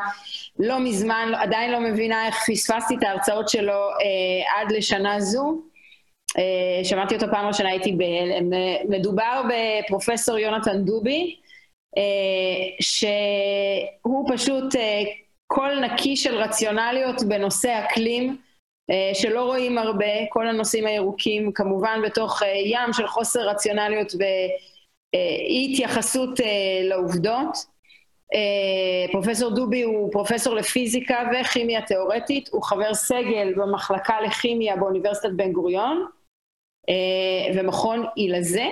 Speaker 3: לא מזמן, עדיין לא מבינה איך פספסתי את ההרצאות שלו uh, עד לשנה זו. שמעתי אותו פעם ראשונה, הייתי בהלם. מדובר בפרופסור יונתן דובי, שהוא פשוט קול נקי של רציונליות בנושא אקלים, שלא רואים הרבה, כל הנושאים הירוקים, כמובן בתוך ים של חוסר רציונליות ואי התייחסות לעובדות. אה, פרופסור דובי הוא פרופסור לפיזיקה וכימיה תיאורטית, הוא חבר סגל במחלקה לכימיה באוניברסיטת בן גוריון אה, ומכון אילזה.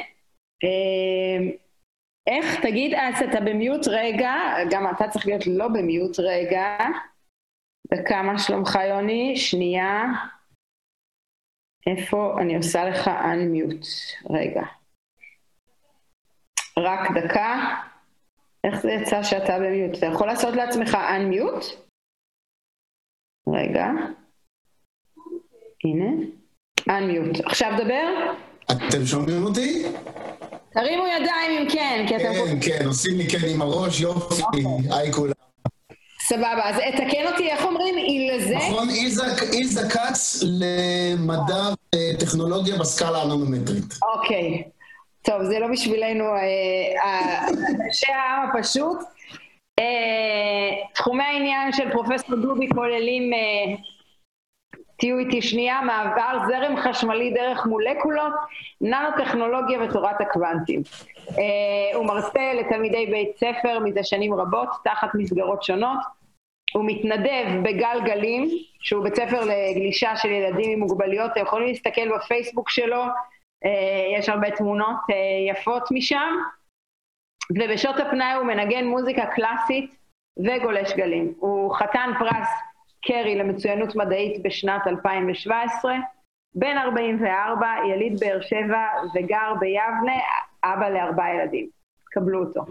Speaker 3: אה, איך, תגיד, אז אתה במיוט רגע, גם אתה צריך להיות לא במיוט רגע. דקה, מה שלומך יוני? שנייה. איפה אני עושה לך unmute? רגע. רק דקה. איך זה יצא שאתה במיוט? אתה יכול לעשות לעצמך unmute? רגע. הנה. unmute. עכשיו דבר.
Speaker 4: אתם שומעים אותי?
Speaker 3: תרימו ידיים אם כן, כי אתם...
Speaker 4: כן, כן, עושים לי כן עם הראש, יופי, אוקיי. היי כולם.
Speaker 3: סבבה, אז תקן אותי, איך אומרים? אילזה?
Speaker 4: נכון, אילזה כץ למדע וטכנולוגיה בסקאלה הנונומטרית.
Speaker 3: אוקיי. טוב, זה לא בשבילנו אנשי אה, העם הפשוט. אה, תחומי העניין של פרופסור דובי כוללים, אה, תהיו איתי שנייה, מעבר זרם חשמלי דרך מולקולות, ננו-טכנולוגיה ותורת הקוונטים. הוא מרצה לתלמידי בית ספר מזה שנים רבות, תחת מסגרות שונות. הוא מתנדב בגל גלים, שהוא בית ספר לגלישה של ילדים עם מוגבלויות, אתם יכולים להסתכל בפייסבוק שלו, אה, יש הרבה תמונות אה, יפות משם, ובשעות הפנאי הוא מנגן מוזיקה קלאסית וגולש גלים. הוא חתן פרס קרי למצוינות מדעית בשנת 2017, בן 44, יליד באר שבע וגר ביבנה, אבא לארבעה ילדים. קבלו אותו.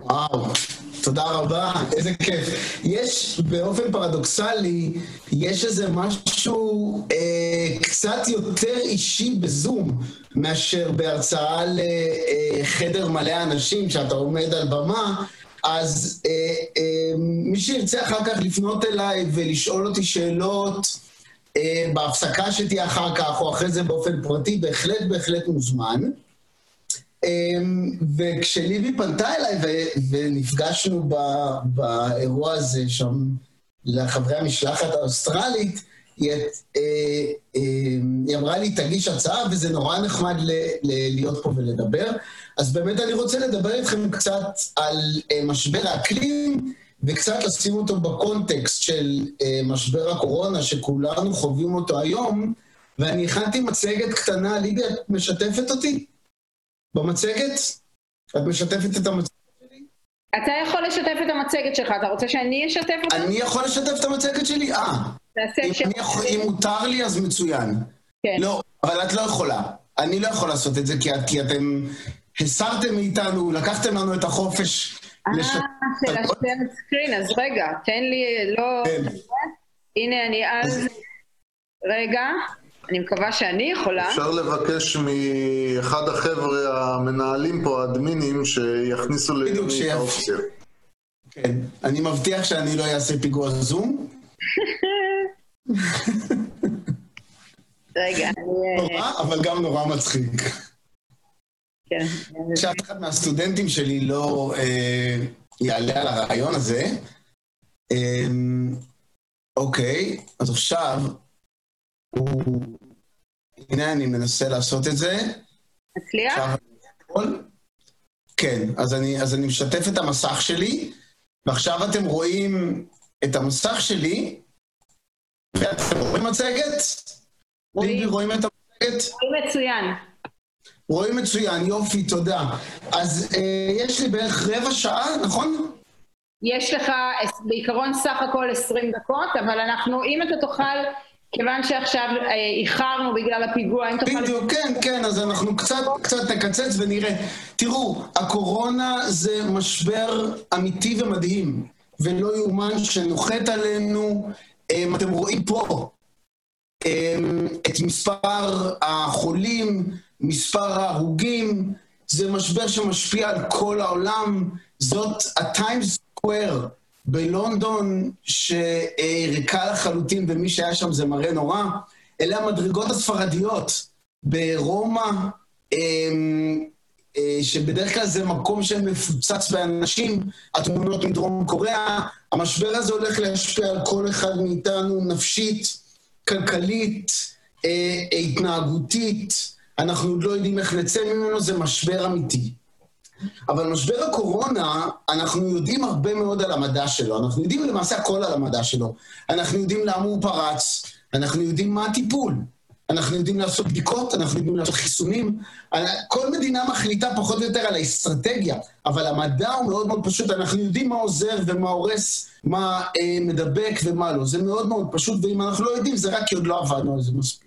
Speaker 4: וואו, תודה רבה, איזה כיף. יש, באופן פרדוקסלי, יש איזה משהו אה, קצת יותר אישי בזום מאשר בהרצאה לחדר מלא אנשים, שאתה עומד על במה, אז אה, אה, מי שירצה אחר כך לפנות אליי ולשאול אותי שאלות, אה, בהפסקה שתהיה אחר כך, או אחרי זה באופן פרטי, בהחלט בהחלט מוזמן. וכשליבי פנתה אליי ונפגשנו באירוע הזה שם לחברי המשלחת האוסטרלית, היא אמרה לי, תגיש הצעה, וזה נורא נחמד להיות פה ולדבר. אז באמת אני רוצה לדבר איתכם קצת על אה, משבר האקלים, וקצת לשים אותו בקונטקסט של משבר הקורונה, שכולנו חווים אותו היום, ואני הכנתי מצגת קטנה. ליבי, את משתפת אותי? במצגת? את משתפת את המצגת שלי?
Speaker 3: אתה יכול לשתף את המצגת שלך, אתה רוצה שאני אשתף אותה?
Speaker 4: אני יכול לשתף את המצגת שלי? אה. אם, יכול, אם מותר לי, אז מצוין. כן. לא, אבל את לא יכולה. אני לא יכול לעשות את זה, כי, כי אתם הסרתם מאיתנו, לקחתם לנו את החופש.
Speaker 3: אה, של השאר סקרין, אז רגע, תן לי, לא... כן. הנה, אני אז... רגע. אני מקווה שאני יכולה.
Speaker 5: אפשר לבקש מאחד החבר'ה המנהלים פה, האדמינים, שיכניסו לי את האופציה.
Speaker 4: כן, אני מבטיח שאני לא אעשה פיגוע זום.
Speaker 3: רגע, אני...
Speaker 4: נורא, אבל גם נורא מצחיק.
Speaker 3: כן.
Speaker 4: שאף אחד מהסטודנטים שלי לא אה, יעלה על הרעיון הזה. אה, אוקיי, אז עכשיו הנה, אני מנסה לעשות את זה.
Speaker 3: מצליח?
Speaker 4: כן, אז אני, אז אני משתף את המסך שלי, ועכשיו אתם רואים את המסך שלי, ואתם רואים מצגת? רואים. רואים את המצגת?
Speaker 3: רואים מצוין.
Speaker 4: רואים מצוין, יופי, תודה. אז אה, יש לי בערך רבע שעה, נכון?
Speaker 3: יש לך בעיקרון סך הכל 20 דקות, אבל אנחנו, אם אתה תוכל כיוון שעכשיו אה, איחרנו בגלל הפיגוע, אם
Speaker 4: תוכל... בדיוק, כן, כן, אז אנחנו קצת, קצת נקצץ ונראה. תראו, הקורונה זה משבר אמיתי ומדהים, ולא יאומן שנוחת עלינו, אה, אתם רואים פה אה, את מספר החולים, מספר ההרוגים, זה משבר שמשפיע על כל העולם, זאת ה-Times Square. בלונדון, שריקה לחלוטין, ומי שהיה שם זה מראה נורא. אלה המדרגות הספרדיות. ברומא, אמ, אה, שבדרך כלל זה מקום שמפוצץ באנשים, התמונות מדרום קוריאה, המשבר הזה הולך להשפיע על כל אחד מאיתנו נפשית, כלכלית, אה, התנהגותית, אנחנו עוד לא יודעים איך נצא ממנו, זה משבר אמיתי. אבל משבר הקורונה, אנחנו יודעים הרבה מאוד על המדע שלו, אנחנו יודעים למעשה הכל על המדע שלו. אנחנו יודעים למה הוא פרץ, אנחנו יודעים מה הטיפול. אנחנו יודעים לעשות בדיקות, אנחנו יודעים לעשות חיסונים. כל מדינה מחליטה פחות או יותר על האסטרטגיה, אבל המדע הוא מאוד מאוד פשוט, אנחנו יודעים מה עוזר ומה הורס, מה אה, מדבק ומה לא. זה מאוד מאוד פשוט, ואם אנחנו לא יודעים, זה רק כי עוד לא עבדנו על זה מספיק.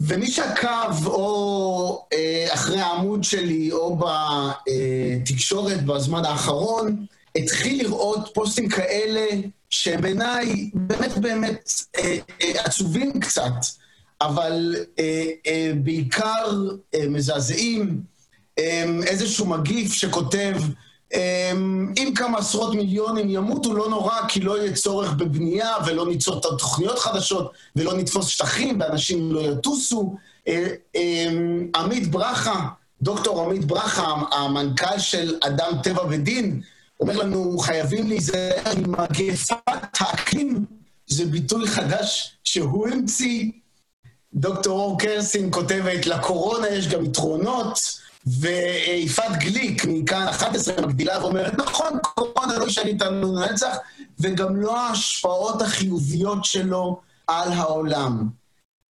Speaker 4: ומי שעקב או אה, אחרי העמוד שלי או בתקשורת בזמן האחרון, התחיל לראות פוסטים כאלה שבעיניי באמת באמת אה, אה, עצובים קצת. אבל בעיקר מזעזעים. איזשהו מגיף שכותב, אם כמה עשרות מיליונים ימותו, לא נורא, כי לא יהיה צורך בבנייה ולא ניצור תוכניות חדשות ולא נתפוס שטחים ואנשים לא יטוסו. אה, אה, עמית ברכה, דוקטור עמית ברכה, המנכ"ל של אדם טבע ודין, אומר לנו, חייבים להיזהר ממגפת האקלים. זה ביטוי חדש שהוא המציא, דוקטור אור קרסין כותבת, לקורונה יש גם יתרונות, ויפעת גליק מכאן 11 מגדילה ואומרת, נכון, קורונה לא ישן איתנו לנצח, וגם לא ההשפעות החיוביות שלו על העולם.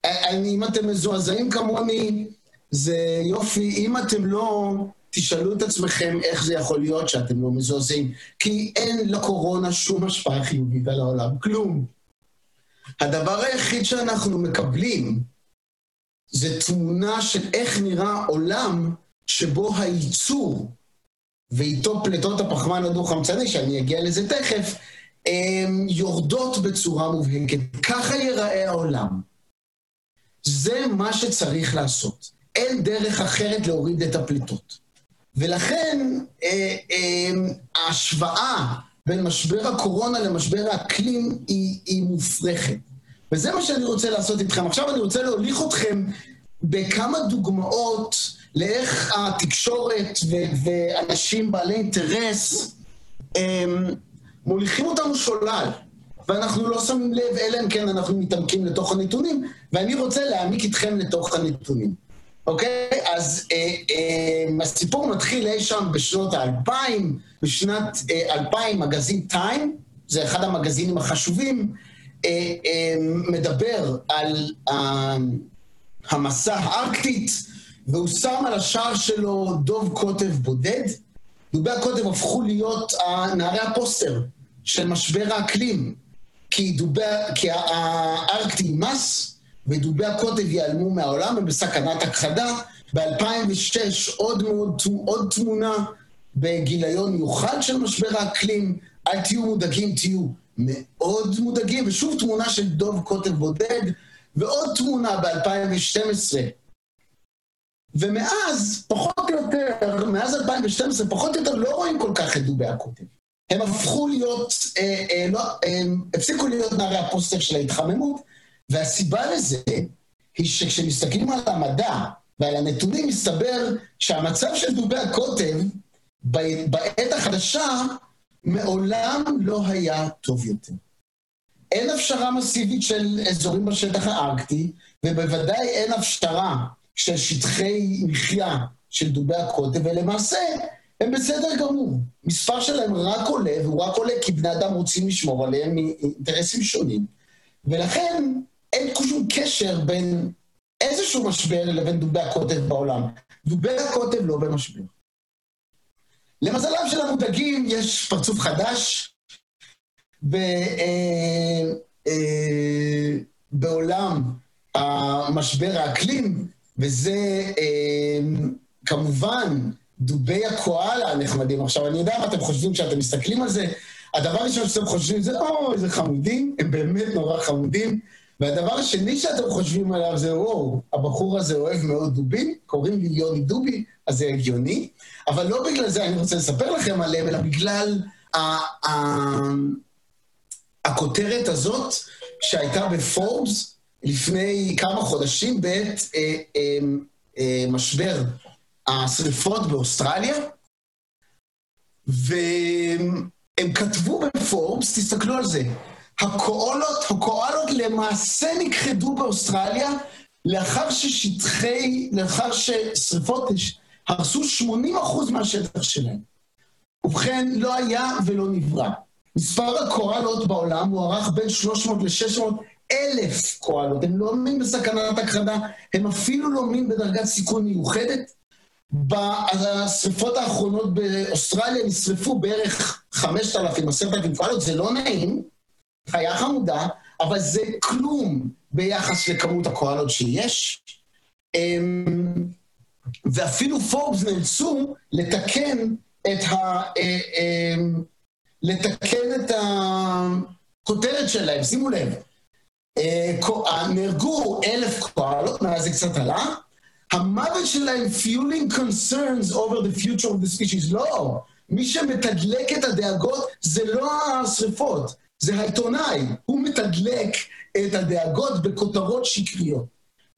Speaker 4: אני, אם אתם מזועזעים כמוני, זה יופי. אם אתם לא, תשאלו את עצמכם איך זה יכול להיות שאתם לא מזועזעים. כי אין לקורונה שום השפעה חיובית על העולם, כלום. הדבר היחיד שאנחנו מקבלים זה תמונה של איך נראה עולם שבו הייצור ואיתו פליטות הפחמן הדו-חמצני, שאני אגיע לזה תכף, יורדות בצורה מובהקת. ככה ייראה העולם. זה מה שצריך לעשות. אין דרך אחרת להוריד את הפליטות. ולכן אה, אה, ההשוואה בין משבר הקורונה למשבר האקלים היא, היא מופרכת. וזה מה שאני רוצה לעשות איתכם. עכשיו אני רוצה להוליך אתכם בכמה דוגמאות לאיך התקשורת ואנשים בעלי אינטרס מוליכים אותנו שולל. ואנחנו לא שמים לב, אלא אם כן אנחנו מתעמקים לתוך הנתונים, ואני רוצה להעמיק איתכם לתוך הנתונים. אוקיי? אז אה, אה, הסיפור מתחיל אי שם בשנות האלפיים, בשנת אה, 2000 מגזין טיים, זה אחד המגזינים החשובים, אה, אה, מדבר על אה, המסע הארקטית, והוא שם על השער שלו דוב קוטב בודד. דובי הקוטב הפכו להיות נערי הפוסטר של משבר האקלים, כי, דובי, כי הארקטי מס ודובי הקוטב ייעלמו מהעולם, הם בסכנת הכחדה. ב-2006 עוד, מאוד, עוד תמונה בגיליון מיוחד של משבר האקלים, אל תהיו מודאגים, תהיו מאוד מודאגים, ושוב תמונה של דוב קוטב בודד, ועוד תמונה ב-2012. ומאז, פחות או יותר, מאז 2012, פחות או יותר לא רואים כל כך את דובי הקוטב. הם הפכו להיות, אה, אה, לא, הם הפסיקו להיות נערי הפוסטר של ההתחממות, והסיבה לזה היא שכשמסתכלים על המדע ועל הנתונים, מסתבר שהמצב של דובי הקוטב בעת החדשה מעולם לא היה טוב יותר. אין הפשרה מסיבית של אזורים בשטח הארקטי, ובוודאי אין הפשרה של שטחי מחיה של דובי הקוטב, ולמעשה הם בסדר גמור. מספר שלהם רק עולה, והוא רק עולה כי בני אדם רוצים לשמור עליהם מאינטרסים שונים. ולכן אין שום קשר בין איזשהו משבר לבין דובי הקוטב בעולם. דובי הקוטב לא במשבר. למזלם של המודאגים יש פרצוף חדש ב, אה, אה, בעולם המשבר האקלים, וזה אה, כמובן דובי הקואלה הנחמדים. עכשיו, אני יודע מה אתם חושבים כשאתם מסתכלים על זה. הדבר הראשון שאתם חושבים זה, או, איזה חמודים, הם באמת נורא חמודים. והדבר השני שאתם חושבים עליו זה, וואו, הבחור הזה אוהב מאוד דובים, קוראים לי יוני דובי, אז זה הגיוני. אבל לא בגלל זה אני רוצה לספר לכם עליהם, אלא בגלל ה- ה- הכותרת הזאת שהייתה בפורבס לפני כמה חודשים בעת אה, אה, אה, משבר השריפות באוסטרליה, והם כתבו בפורבס, תסתכלו על זה, הקואלות, הקואלות למעשה נכחדו באוסטרליה לאחר ששטחי, לאחר ששריפות הרסו 80% מהשטח שלהם. ובכן, לא היה ולא נברא. מספר הקואלות בעולם מוערך בין 300 ל-600 אלף קואלות. הם לא עומדים בסכנת הכחדה, הם אפילו לא עומדים בדרגת סיכון מיוחדת. בשריפות האחרונות באוסטרליה נשרפו בערך 5,000, 10,000 קואלות, זה לא נעים, חיה חמודה, אבל זה כלום ביחס לכמות הקואלות שיש. אמ, ואפילו פורבס נאלצו לתקן את ה... אה, אמ, לתקן את הכותרת שלהם, שימו לב. אה, נהרגו אלף קואלות, מאז זה קצת עלה. המוות שלהם fueling concerns over the future of the species. לא, מי שמתדלק את הדאגות זה לא השריפות, זה העיתונאי. הוא מתדלק את הדאגות בכותרות שקריות.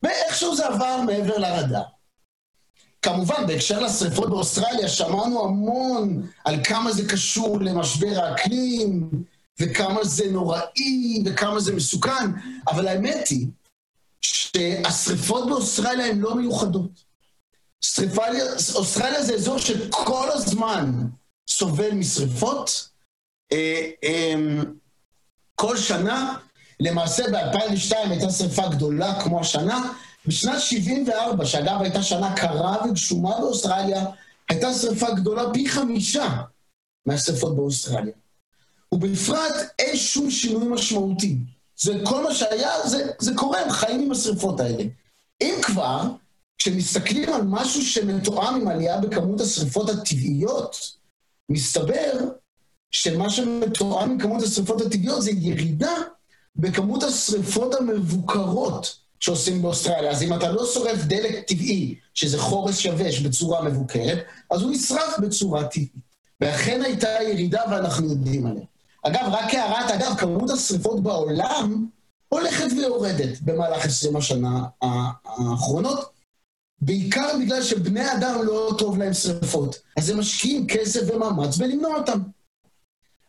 Speaker 4: ואיכשהו זה עבר מעבר לרדאר. כמובן, בהקשר לשרפות באוסטרליה, שמענו המון על כמה זה קשור למשבר האקלים, וכמה זה נוראי, וכמה זה מסוכן, אבל האמת היא שהשרפות באוסטרליה הן לא מיוחדות. שריפליה, אוסטרליה זה אזור שכל הזמן סובל משרפות. אה, אמ, כל שנה, למעשה ב-2002 הייתה שריפה גדולה כמו השנה, בשנת 74, שאגב הייתה שנה קרה וגשומה באוסטרליה, הייתה שריפה גדולה פי חמישה מהשריפות באוסטרליה. ובפרט אין שום שינוי משמעותי. זה כל מה שהיה, זה, זה קורה, הם חיים עם השריפות האלה. אם כבר, כשמסתכלים על משהו שמתואם עם עלייה בכמות השריפות הטבעיות, מסתבר שמה שמתואם עם כמות השריפות הטבעיות זה ירידה בכמות השריפות המבוקרות שעושים באוסטרליה. אז אם אתה לא שורף דלק טבעי, שזה חורס יבש בצורה מבוקרת, אז הוא נשרף בצורה טבעית. ואכן הייתה ירידה ואנחנו יודעים עליה. אגב, רק הערת אגב, כמות השריפות בעולם הולכת ויורדת במהלך 20 השנה האחרונות, בעיקר בגלל שבני אדם לא טוב להם שריפות. אז הם משקיעים כסף ומאמץ בלמנוע אותם.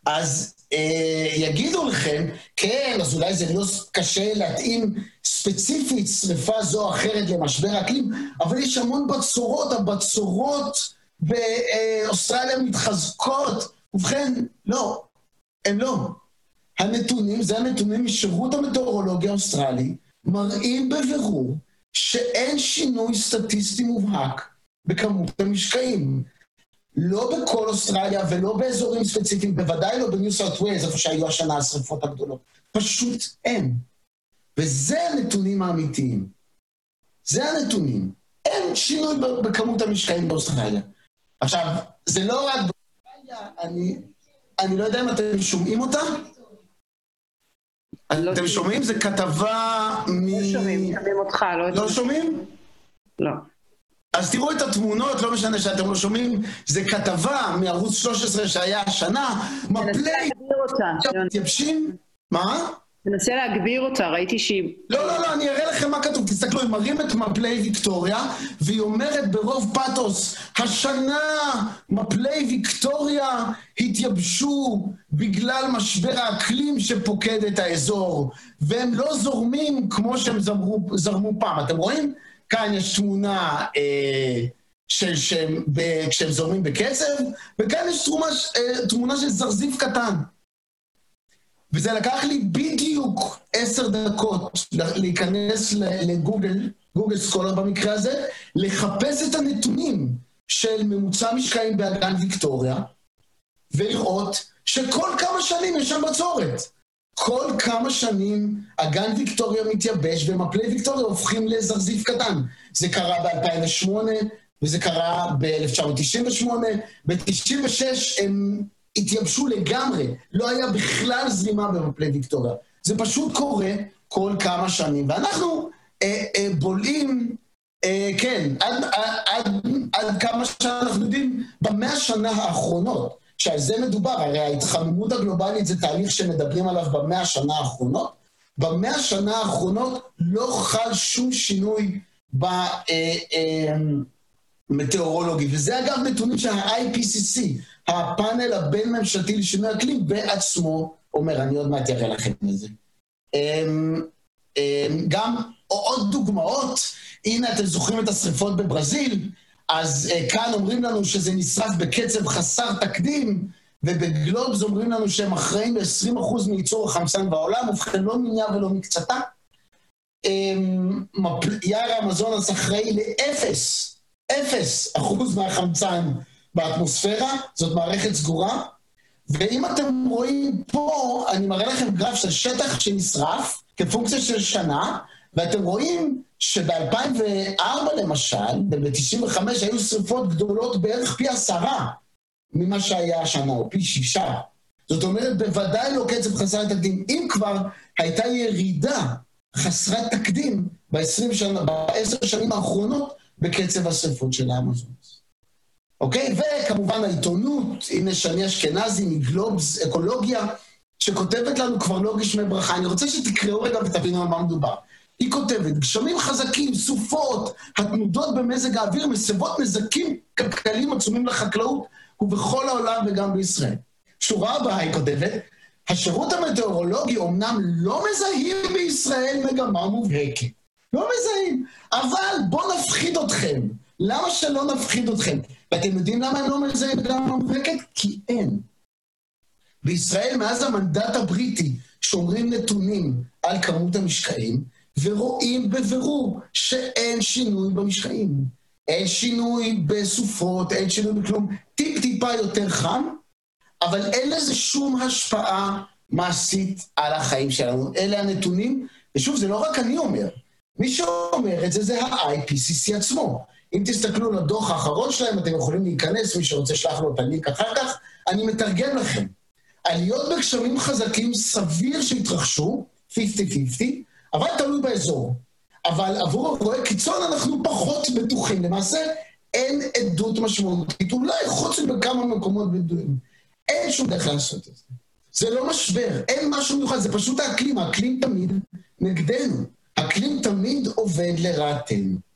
Speaker 4: אז אה, יגידו לכם, כן, אז אולי זה לא קשה להתאים ספציפית שריפה זו או אחרת למשבר אקלים, אבל יש המון בצורות, הבצורות באוסטרליה מתחזקות. ובכן, לא, הם לא. הנתונים, זה הנתונים משירות המטאורולוגיה האוסטרלי, מראים בבירור שאין שינוי סטטיסטי מובהק בכמות המשקעים. לא בכל אוסטרליה ולא באזורים ספציפיים, בוודאי לא בניו סאות' ויילס, איפה שהיו השנה השרפות הגדולות. פשוט אין. וזה הנתונים האמיתיים. זה הנתונים. אין שינוי בכמות המשקעים באוסטרליה. עכשיו, זה לא רק באוסטרליה, אני, אני לא יודע אם אתם שומעים אותה? לא אתם שומעים? זה כתבה
Speaker 3: מ... לא שומעים, שומעים אותך, לא...
Speaker 4: לא שומעים?
Speaker 3: לא.
Speaker 4: אז תראו את התמונות, לא משנה שאתם לא שומעים, זה כתבה מערוץ 13 שהיה השנה, מפלי... מתייבשים. מה?
Speaker 3: תנסה להגביר אותה, ראיתי שהיא...
Speaker 4: לא, לא, לא, אני אראה לכם מה כתוב. תסתכלו, הם מראים את מפלי ויקטוריה, והיא אומרת ברוב פתוס, השנה מפלי ויקטוריה התייבשו בגלל משבר האקלים שפוקד את האזור, והם לא זורמים כמו שהם זרמו, זרמו פעם. אתם רואים? כאן יש תמונה אה, של שהם, ב, כשהם זורמים בקצב, וכאן יש תמונה, אה, תמונה של זרזיף קטן. וזה לקח לי בדיוק עשר דקות להיכנס לגוגל, גוגל סקולר במקרה הזה, לחפש את הנתונים של ממוצע משקעים באגן ויקטוריה, ולראות שכל כמה שנים יש שם בצורת. כל כמה שנים אגן ויקטוריה מתייבש ומפלי ויקטוריה הופכים לזרזיף קטן. זה קרה ב-2008 וזה קרה ב-1998, ב-96 הם התייבשו לגמרי, לא היה בכלל זרימה במפלי ויקטוריה. זה פשוט קורה כל כמה שנים, ואנחנו אה, אה, בולעים, אה, כן, עד, עד, עד, כמה שאנחנו יודעים, במאה השנה האחרונות. שעל זה מדובר, הרי ההתחממות הגלובלית זה תהליך שמדברים עליו במאה השנה האחרונות, במאה השנה האחרונות לא חל שום שינוי במטאורולוגי. וזה אגב נתונים שה-IPCC, הפאנל הבין-ממשלתי לשינוי אקלים, בעצמו אומר, אני עוד מעט אראה לכם את זה. אמ, אמ, גם עוד דוגמאות, הנה אתם זוכרים את השריפות בברזיל, אז אה, כאן אומרים לנו שזה נשרף בקצב חסר תקדים, ובגלובס אומרים לנו שהם אחראים ל-20% מייצור החמצן בעולם, ובכן לא מיניה ולא מקצתה. אמ, יער האמזונס אחראי לאפס, אפס אחוז מהחמצן באטמוספירה, זאת מערכת סגורה. ואם אתם רואים פה, אני מראה לכם גרף של שטח שנשרף כפונקציה של שנה, ואתם רואים שב-2004 למשל, וב-95 היו שריפות גדולות בערך פי עשרה ממה שהיה השנה, או פי שישה. זאת אומרת, בוודאי לא קצב חסר תקדים. אם כבר הייתה ירידה חסרת תקדים ב-20 שנה, בעשר שנים האחרונות בקצב השרפות של האמזונס. אוקיי? וכמובן העיתונות, הנה שני אשכנזי מגלובס אקולוגיה, שכותבת לנו כבר לא גשמי ברכה. אני רוצה שתקראו רגע ותבינו על מה מדובר. היא כותבת, גשמים חזקים, סופות, התנודות במזג האוויר מסבות נזקים כלכליים עצומים לחקלאות ובכל העולם וגם בישראל. שורה הבאה היא כותבת, השירות המטאורולוגי אומנם לא מזהים בישראל מגמה מובהקת. לא מזהים, אבל בואו נפחיד אתכם. למה שלא נפחיד אתכם? ואתם יודעים למה הם לא מזהים מגמה מובהקת? כי אין. בישראל, מאז המנדט הבריטי, שומרים נתונים על כמות המשקעים, ורואים בבירור שאין שינוי במשקעים. אין שינוי בסופות, אין שינוי בכלום. טיפ-טיפה יותר חם, אבל אין לזה שום השפעה מעשית על החיים שלנו. אלה הנתונים, ושוב, זה לא רק אני אומר. מי שאומר את זה זה ה-IPCC עצמו. אם תסתכלו על הדוח האחרון שלהם, אתם יכולים להיכנס, מי שרוצה שלח לו את הלינק אחר כך, אני מתרגם לכם. עליות בגשמים חזקים סביר שהתרחשו, 50-50, אבל תלוי באזור. אבל עבור אירועי קיצון אנחנו פחות בטוחים. למעשה, אין עדות משמעותית, אולי חוץ מבכמה מקומות בדואים. אין שום דרך לעשות את זה. זה לא משבר, אין משהו מיוחד, זה פשוט האקלים, האקלים תמיד נגדנו. האקלים תמיד עובד לרעתנו.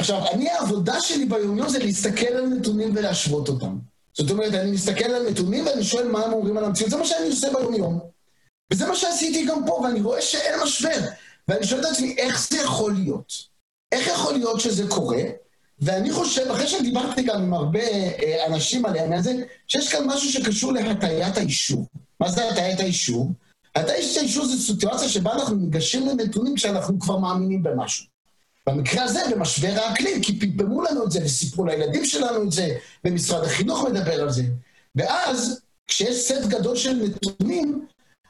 Speaker 4: עכשיו, אני, העבודה שלי ביומיום זה להסתכל על נתונים ולהשוות אותם. זאת אומרת, אני מסתכל על נתונים ואני שואל מה הם אומרים על המציאות. זה מה שאני עושה ביומיום. וזה מה שעשיתי גם פה, ואני רואה שאין משבר. ואני שואל את עצמי, איך זה יכול להיות? איך יכול להיות שזה קורה? ואני חושב, אחרי שדיברתי גם עם הרבה אה, אנשים על העניין הזה, שיש כאן משהו שקשור להטיית האישור. מה זה הטיית האישור? הטיית האישור זו סיטואציה שבה אנחנו ניגשים לנתונים כשאנחנו כבר מאמינים במשהו. במקרה הזה, במשבר האקלים, כי פמפמו לנו את זה וסיפרו לילדים שלנו את זה, ומשרד החינוך מדבר על זה. ואז, כשיש סט גדול של נתונים,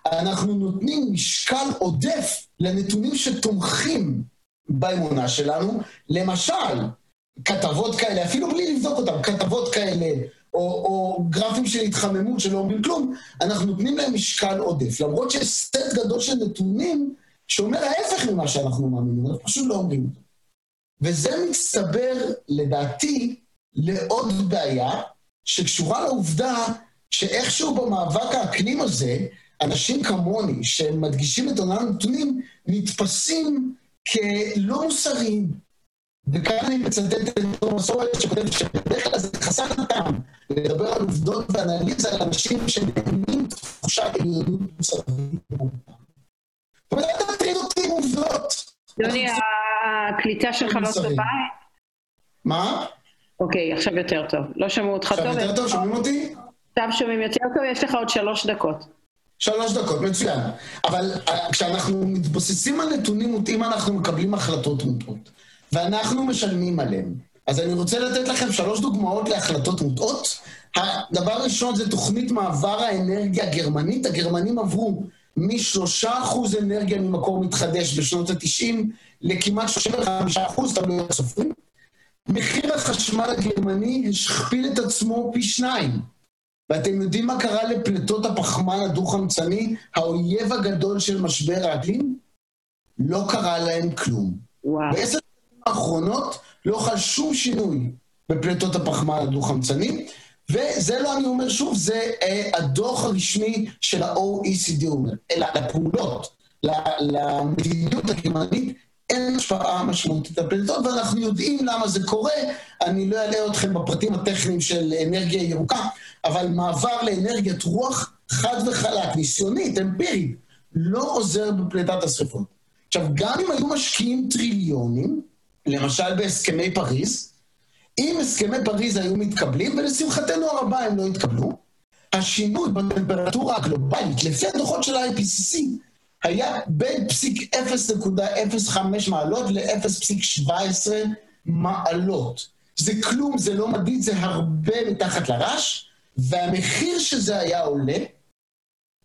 Speaker 4: אנחנו נותנים משקל עודף לנתונים שתומכים באמונה שלנו. למשל, כתבות כאלה, אפילו בלי לבדוק אותם, כתבות כאלה, או, או גרפים של התחממות שלא אומרים כלום, אנחנו נותנים להם משקל עודף. למרות שיש סט גדול של נתונים שאומר ההפך ממה שאנחנו מאמינים, אנחנו פשוט לא אומרים אותו. וזה מצטבר, לדעתי, לעוד בעיה, שקשורה לעובדה שאיכשהו במאבק האקלים הזה, אנשים כמוני, שמדגישים את עולם הנתונים, נתפסים כלא מוסריים. וכאן אני מצטט את תומאס אורל שכותב שבדרך כלל זה חסר טעם לדבר על עובדות ואנליזה על אנשים שנהנים תחושת עליונות מוסרית. זאת אומרת, אל תטריד.
Speaker 3: יוני, הקליטה שלך לא טובה?
Speaker 4: מה?
Speaker 3: אוקיי, עכשיו יותר טוב. לא שמעו אותך טוב.
Speaker 4: עכשיו יותר טוב? שומעים אותי?
Speaker 3: עכשיו שומעים יותר טוב, יש לך עוד שלוש דקות.
Speaker 4: שלוש דקות, מצוין. אבל אה, כשאנחנו מתבססים על נתונים מוטעים, אנחנו מקבלים החלטות מוטעות. ואנחנו משלמים עליהן. אז אני רוצה לתת לכם שלוש דוגמאות להחלטות מוטעות. הדבר הראשון זה תוכנית מעבר האנרגיה הגרמנית. הגרמנים עברו משלושה אחוז אנרגיה ממקור מתחדש בשנות ה-90 לכמעט 35 אחוז, תלוי איך סופרים. מחיר החשמל הגרמני השכפיל את עצמו פי שניים. ואתם יודעים מה קרה לפליטות הפחמן הדו-חמצני, האויב הגדול של משבר האקלים? לא קרה להם כלום. וואו. בעשר השנים האחרונות לא חל שום שינוי בפליטות הפחמן הדו-חמצני, וזה לא אני אומר שוב, זה אה, הדוח הרשמי של ה-OECD אומר, אלא הפעולות למדיניות הגרמנית אין השפעה משמעותית על פליטות, ואנחנו יודעים למה זה קורה. אני לא אעלה אתכם בפרטים הטכניים של אנרגיה ירוקה, אבל מעבר לאנרגיית רוח חד וחלק, ניסיונית, אמפירית, לא עוזר בפליטת השרפות. עכשיו, גם אם היו משקיעים טריליונים, למשל בהסכמי פריז, אם הסכמי פריז היו מתקבלים, ולשמחתנו הרבה הם לא התקבלו, השינוי בטמפרטורה הגלובלית, לפי הדוחות של ה-IPCC, היה בין פסיק 0.05 מעלות ל-0.17 מעלות. זה כלום, זה לא מדיד, זה הרבה מתחת לרש, והמחיר שזה היה עולה,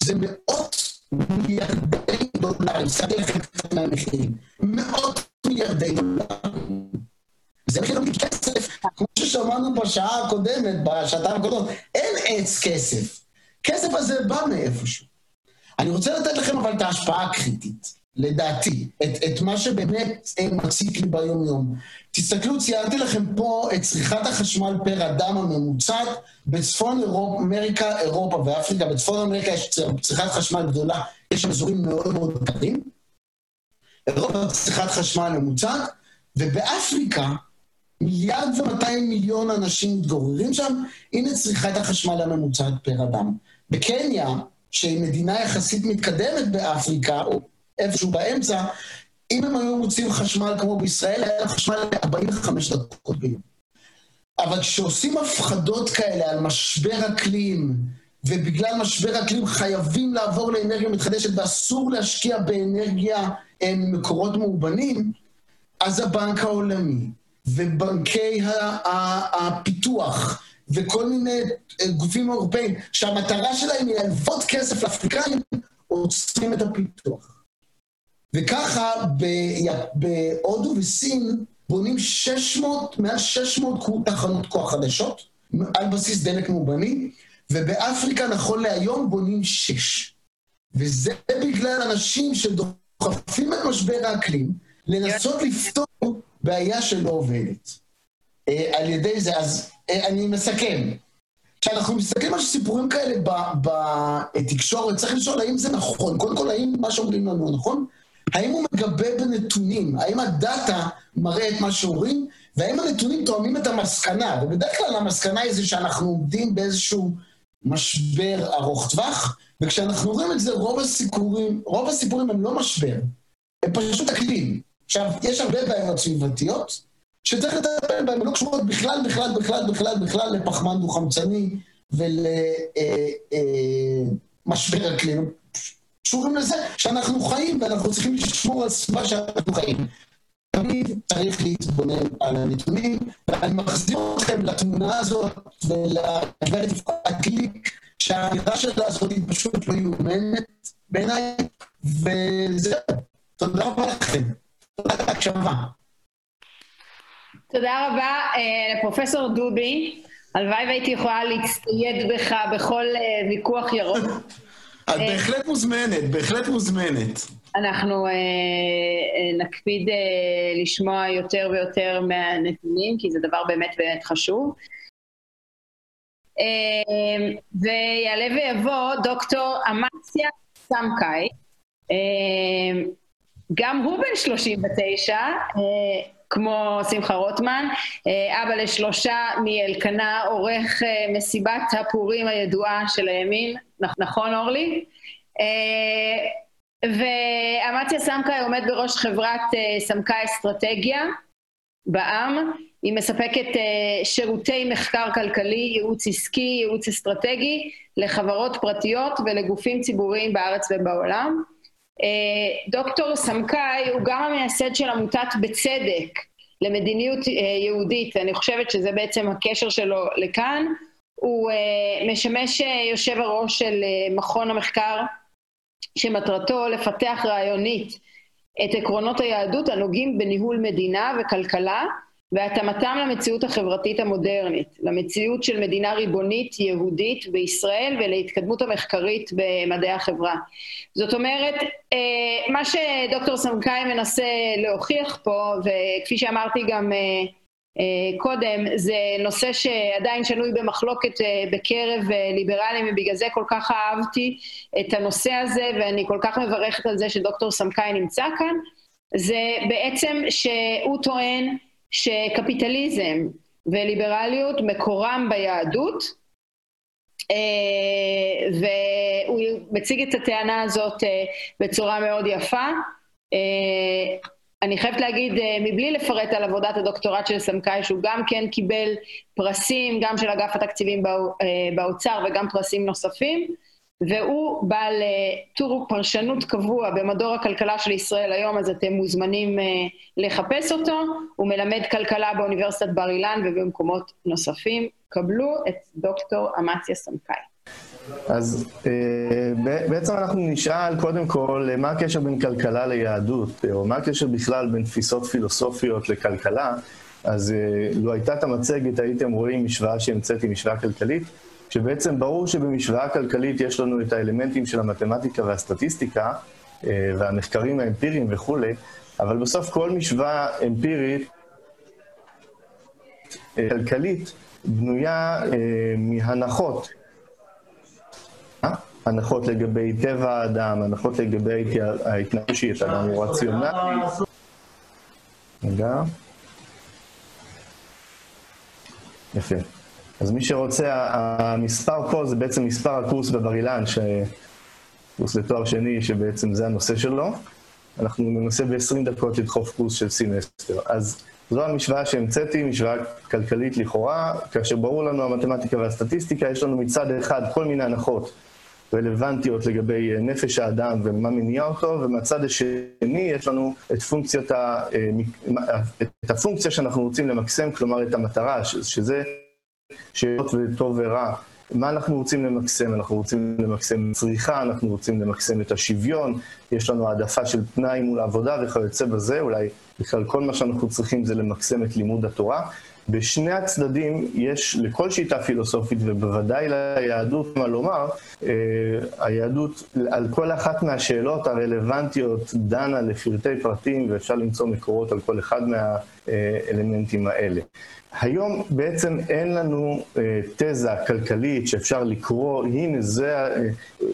Speaker 4: זה מאות מיליארדי דולרים. שמתי לכם קצת מהמחירים. מאות מיליארדי דולרים. זה מחיר כסף, כמו ששמענו בשעה הקודמת, בשעתיים הקודמות, אין עץ כסף. כסף הזה בא מאיפשהו. אני רוצה לתת לכם אבל את ההשפעה הקריטית, לדעתי, את, את מה שבאמת מציק לי ביום-יום. תסתכלו, ציירתי לכם פה את צריכת החשמל פר אדם הממוצעת בצפון אירופ, אמריקה, אירופה ואפריקה. בצפון אמריקה יש צריכת חשמל גדולה, יש שם אזורים מאוד מאוד קרים. אירופה צריכת חשמל ממוצעת, ובאפריקה מיליארד ומאתיים מיליון אנשים מתגוררים שם, הנה צריכת החשמל הממוצעת פר אדם. בקניה, שהיא מדינה יחסית מתקדמת באפריקה, או איפשהו באמצע, אם הם היו מוצאים חשמל כמו בישראל, היה להם חשמל ל-45 דקות ביום. אבל כשעושים הפחדות כאלה על משבר אקלים, ובגלל משבר אקלים חייבים לעבור לאנרגיה מתחדשת ואסור להשקיע באנרגיה ממקורות מאובנים, אז הבנק העולמי ובנקי הפיתוח וכל מיני אה, גופים אירופאים, שהמטרה שלהם היא להלוות כסף לאפריקאים, עוצרים את הפיתוח. וככה בהודו וסין בונים 600, מעל 600 תחנות כוח חדשות, על בסיס דלק מאובני, ובאפריקה נכון להיום בונים 6. וזה בגלל אנשים שדוחפים את משבר האקלים לנסות לפתור בעיה שלא עובדת. אה, על ידי זה, אז אה, אני מסכם. כשאנחנו מסתכלים על סיפורים כאלה בתקשורת, צריך לשאול האם זה נכון. קודם כל, האם מה שאומרים לנו נכון? האם הוא מגבה בנתונים? האם הדאטה מראה את מה שאומרים? והאם הנתונים תואמים את המסקנה? ובדרך כלל המסקנה היא זה שאנחנו עומדים באיזשהו משבר ארוך טווח, וכשאנחנו רואים את זה, רוב הסיפורים, רוב הסיפורים הם לא משבר, הם פשוט אקלים. עכשיו, יש הרבה בעיות סביבתיות, שצריך לטפל בהן, לא קשורות בכלל, בכלל, בכלל, בכלל, בכלל לפחמן דו-חמצני ולמשבר אה, אקלים. קשורים לזה שאנחנו חיים ואנחנו צריכים לשמור על סביבה שאנחנו חיים. תמיד צריך להתבונן על הנתונים, ואני מחזיר אתכם לתמונה הזאת ולגברת יפעת גליק, שהאמירה שלה הזאת היא פשוט לא יאומנת בעיניי, וזהו. תודה רבה לכם. תודה על ההקשבה.
Speaker 3: תודה רבה uh, לפרופסור דובי. הלוואי והייתי יכולה להצטייד בך בכל uh, ויכוח ירוק.
Speaker 4: את בהחלט מוזמנת, בהחלט מוזמנת.
Speaker 3: אנחנו נקפיד לשמוע יותר ויותר מהנתונים, כי זה דבר באמת באמת חשוב. ויעלה ויבוא דוקטור אמציה סמקאי, גם הוא בן 39, uh, כמו שמחה רוטמן, אה, אבא לשלושה מאלקנה, עורך אה, מסיבת הפורים הידועה של הימין, נכון אורלי? אה, ואמציה סמקאי עומד בראש חברת סמקאי אסטרטגיה בע"מ, היא מספקת שירותי מחקר כלכלי, ייעוץ עסקי, ייעוץ אסטרטגי לחברות פרטיות ולגופים ציבוריים בארץ ובעולם. אה, דוקטור סמכאי הוא גם המייסד של עמותת בצדק למדיניות אה, יהודית, אני חושבת שזה בעצם הקשר שלו לכאן. הוא אה, משמש יושב הראש של מכון המחקר שמטרתו לפתח רעיונית את עקרונות היהדות הנוגעים בניהול מדינה וכלכלה והתאמתם למציאות החברתית המודרנית, למציאות של מדינה ריבונית יהודית בישראל ולהתקדמות המחקרית במדעי החברה. זאת אומרת, אה, מה שדוקטור סמכאי מנסה להוכיח פה, וכפי שאמרתי גם אה, קודם, זה נושא שעדיין שנוי במחלוקת בקרב ליברלים, ובגלל זה כל כך אהבתי את הנושא הזה, ואני כל כך מברכת על זה שדוקטור סמכאי נמצא כאן, זה בעצם שהוא טוען שקפיטליזם וליברליות מקורם ביהדות, אה, והוא מציג את הטענה הזאת אה, בצורה מאוד יפה. אה, אני חייבת להגיד, מבלי לפרט על עבודת הדוקטורט של סמכאי, שהוא גם כן קיבל פרסים, גם של אגף התקציבים באוצר וגם פרסים נוספים, והוא בעל טור פרשנות קבוע במדור הכלכלה של ישראל היום, אז אתם מוזמנים לחפש אותו. הוא מלמד כלכלה באוניברסיטת בר אילן ובמקומות נוספים. קבלו את דוקטור אמציה סמכאי.
Speaker 6: אז אה, בעצם אנחנו נשאל קודם כל, מה הקשר בין כלכלה ליהדות, או מה הקשר בכלל בין תפיסות פילוסופיות לכלכלה. אז אה, לו הייתה את המצגת, הייתם רואים משוואה שהמצאתי, משוואה כלכלית, שבעצם ברור שבמשוואה כלכלית יש לנו את האלמנטים של המתמטיקה והסטטיסטיקה, אה, והמחקרים האמפיריים וכולי, אבל בסוף כל משוואה אמפירית, כלכלית, בנויה אה, מהנחות. הנחות לגבי טבע האדם, הנחות לגבי ההתנהגות שהיא אדם הוא רציונלי. רגע. יפה. המספר פה זה בעצם מספר הקורס בבר אילן, קורס לתואר שני, שבעצם זה הנושא שלו. אנחנו ננסה ב-20 דקות לדחוף קורס של סמסטר. אז זו המשוואה שהמצאתי, משוואה כלכלית לכאורה, כאשר ברור לנו המתמטיקה והסטטיסטיקה, יש לנו מצד אחד כל מיני הנחות רלוונטיות לגבי אה, נפש האדם ומה מניע אותו, ומהצד השני יש לנו את, פונקציית ה, אה, את הפונקציה שאנחנו רוצים למקסם, כלומר את המטרה, שזה שאלות וטוב ורע. מה אנחנו רוצים למקסם? אנחנו רוצים למקסם צריכה, אנחנו רוצים למקסם את השוויון, יש לנו העדפה של פנאי מול העבודה וכיוצא בזה, אולי בכלל כל מה שאנחנו צריכים זה למקסם את לימוד התורה. בשני הצדדים יש לכל שיטה פילוסופית, ובוודאי ליהדות מה לומר, אה, היהדות על כל אחת מהשאלות הרלוונטיות דנה לפרטי פרטים, ואפשר למצוא מקורות על כל אחד מהאלמנטים האלה. היום בעצם אין לנו אה, תזה כלכלית שאפשר לקרוא, הנה זה אה,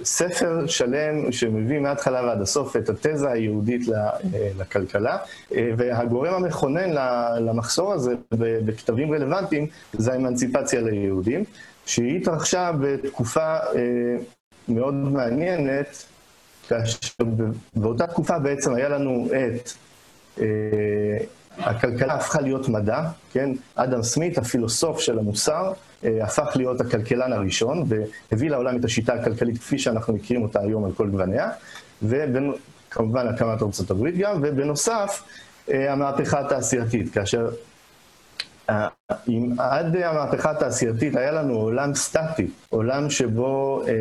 Speaker 6: ספר שלם שמביא מההתחלה ועד הסוף את התזה היהודית אה, לכלכלה, והגורם המכונן למחסור הזה בכתבים רלוונטיים זה האמנציפציה ליהודים, שהיא התרחשה בתקופה מאוד מעניינת, כאשר באותה תקופה בעצם היה לנו את הכלכלה הפכה להיות מדע, כן? אדם סמית, הפילוסוף של המוסר, אה, הפך להיות הכלכלן הראשון, והביא לעולם את השיטה הכלכלית כפי שאנחנו מכירים אותה היום על כל גווניה, וכמובן הקמת ארצות הברית גם, ובנוסף, אה, המהפכה התעשייתית, כאשר אה, אם עד המהפכה התעשייתית היה לנו עולם סטטי, עולם שבו אה,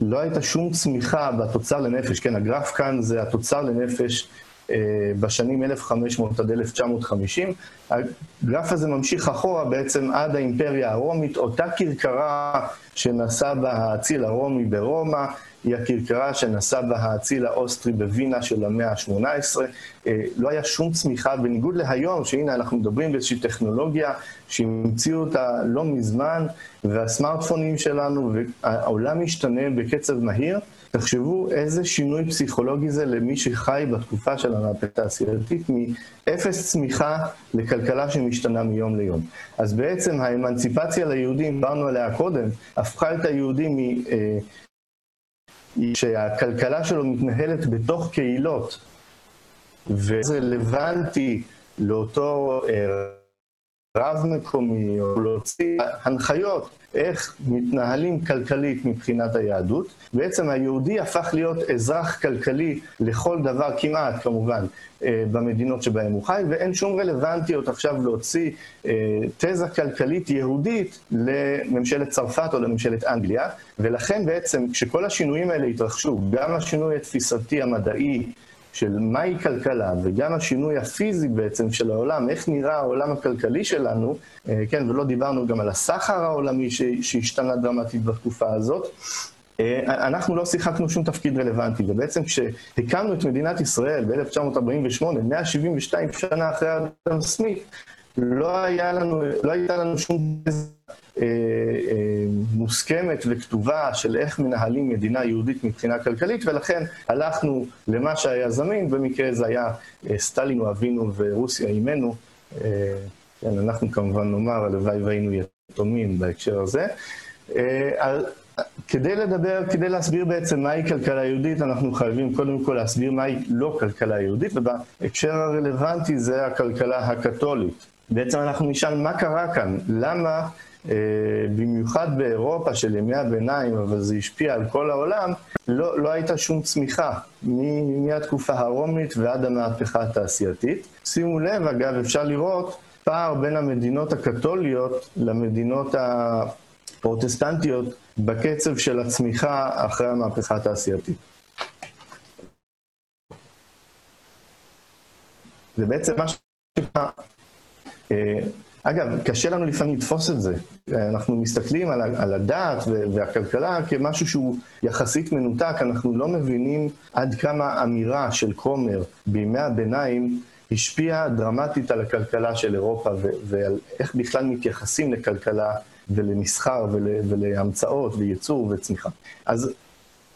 Speaker 6: לא הייתה שום צמיחה בתוצר לנפש, כן, הגרף כאן זה התוצר לנפש אה, בשנים 1500 עד 1950. הגרף הזה ממשיך אחורה בעצם עד האימפריה הרומית, אותה כרכרה שנשא בה האציל הרומי ברומא, היא הכרכרה שנשא בה האציל האוסטרי בווינה של המאה ה-18. אה, לא היה שום צמיחה, בניגוד להיום, שהנה אנחנו מדברים באיזושהי טכנולוגיה שהמציאו אותה לא מזמן, והסמארטפונים שלנו, והעולם משתנה בקצב מהיר. תחשבו איזה שינוי פסיכולוגי זה למי שחי בתקופה של המהפכה התעשייתית, מאפס צמיחה לכלכלה שמשתנה מיום ליום. אז בעצם האמנציפציה ליהודים, דיברנו עליה קודם, הפכה את היהודים אה, שהכלכלה שלו מתנהלת בתוך קהילות, וזה רלוונטי לאותו אה, רב מקומי, או להוציא הנחיות איך מתנהלים כלכלית מבחינת היהדות. בעצם היהודי הפך להיות אזרח כלכלי לכל דבר כמעט, כמובן, אה, במדינות שבהן הוא חי, ואין שום רלוונטיות עכשיו להוציא אה, תזה כלכלית יהודית לממשלת צרפת או לממשלת אנגליה, ולכן בעצם כשכל השינויים האלה התרחשו, גם השינוי התפיסתי המדעי, של מהי כלכלה, וגם השינוי הפיזי בעצם של העולם, איך נראה העולם הכלכלי שלנו, אה, כן, ולא דיברנו גם על הסחר העולמי שהשתנה דרמטית בתקופה הזאת, אה, אנחנו לא שיחקנו שום תפקיד רלוונטי, ובעצם כשהקמנו את מדינת ישראל ב-1948, 172 שנה אחרי אדם סמית, לא, לנו, לא הייתה לנו שום מוסכמת וכתובה של איך מנהלים מדינה יהודית מבחינה כלכלית, ולכן הלכנו למה שהיה זמין, במקרה זה היה אה, סטלין אבינו ורוסיה אימנו. כן, אנחנו כמובן נאמר, הלוואי והיינו יתומים בהקשר הזה. כדי לדבר, כדי להסביר בעצם מהי כלכלה יהודית, אנחנו חייבים קודם כל להסביר מהי לא כלכלה יהודית, ובהקשר הרלוונטי זה הכלכלה הקתולית. בעצם אנחנו נשאל מה קרה כאן, למה אה, במיוחד באירופה של ימי הביניים, אבל זה השפיע על כל העולם, לא, לא הייתה שום צמיחה מהתקופה הרומית ועד המהפכה התעשייתית. שימו לב, אגב, אפשר לראות פער בין המדינות הקתוליות למדינות הפרוטסטנטיות בקצב של הצמיחה אחרי המהפכה התעשייתית. זה בעצם מה שנקרא אה, אגב, קשה לנו לפעמים לתפוס את זה. אנחנו מסתכלים על, על הדת והכלכלה כמשהו שהוא יחסית מנותק, אנחנו לא מבינים עד כמה אמירה של כומר בימי הביניים השפיעה דרמטית על הכלכלה של אירופה ועל איך בכלל מתייחסים לכלכלה ולמסחר ול, ולהמצאות וייצור וצמיחה. אז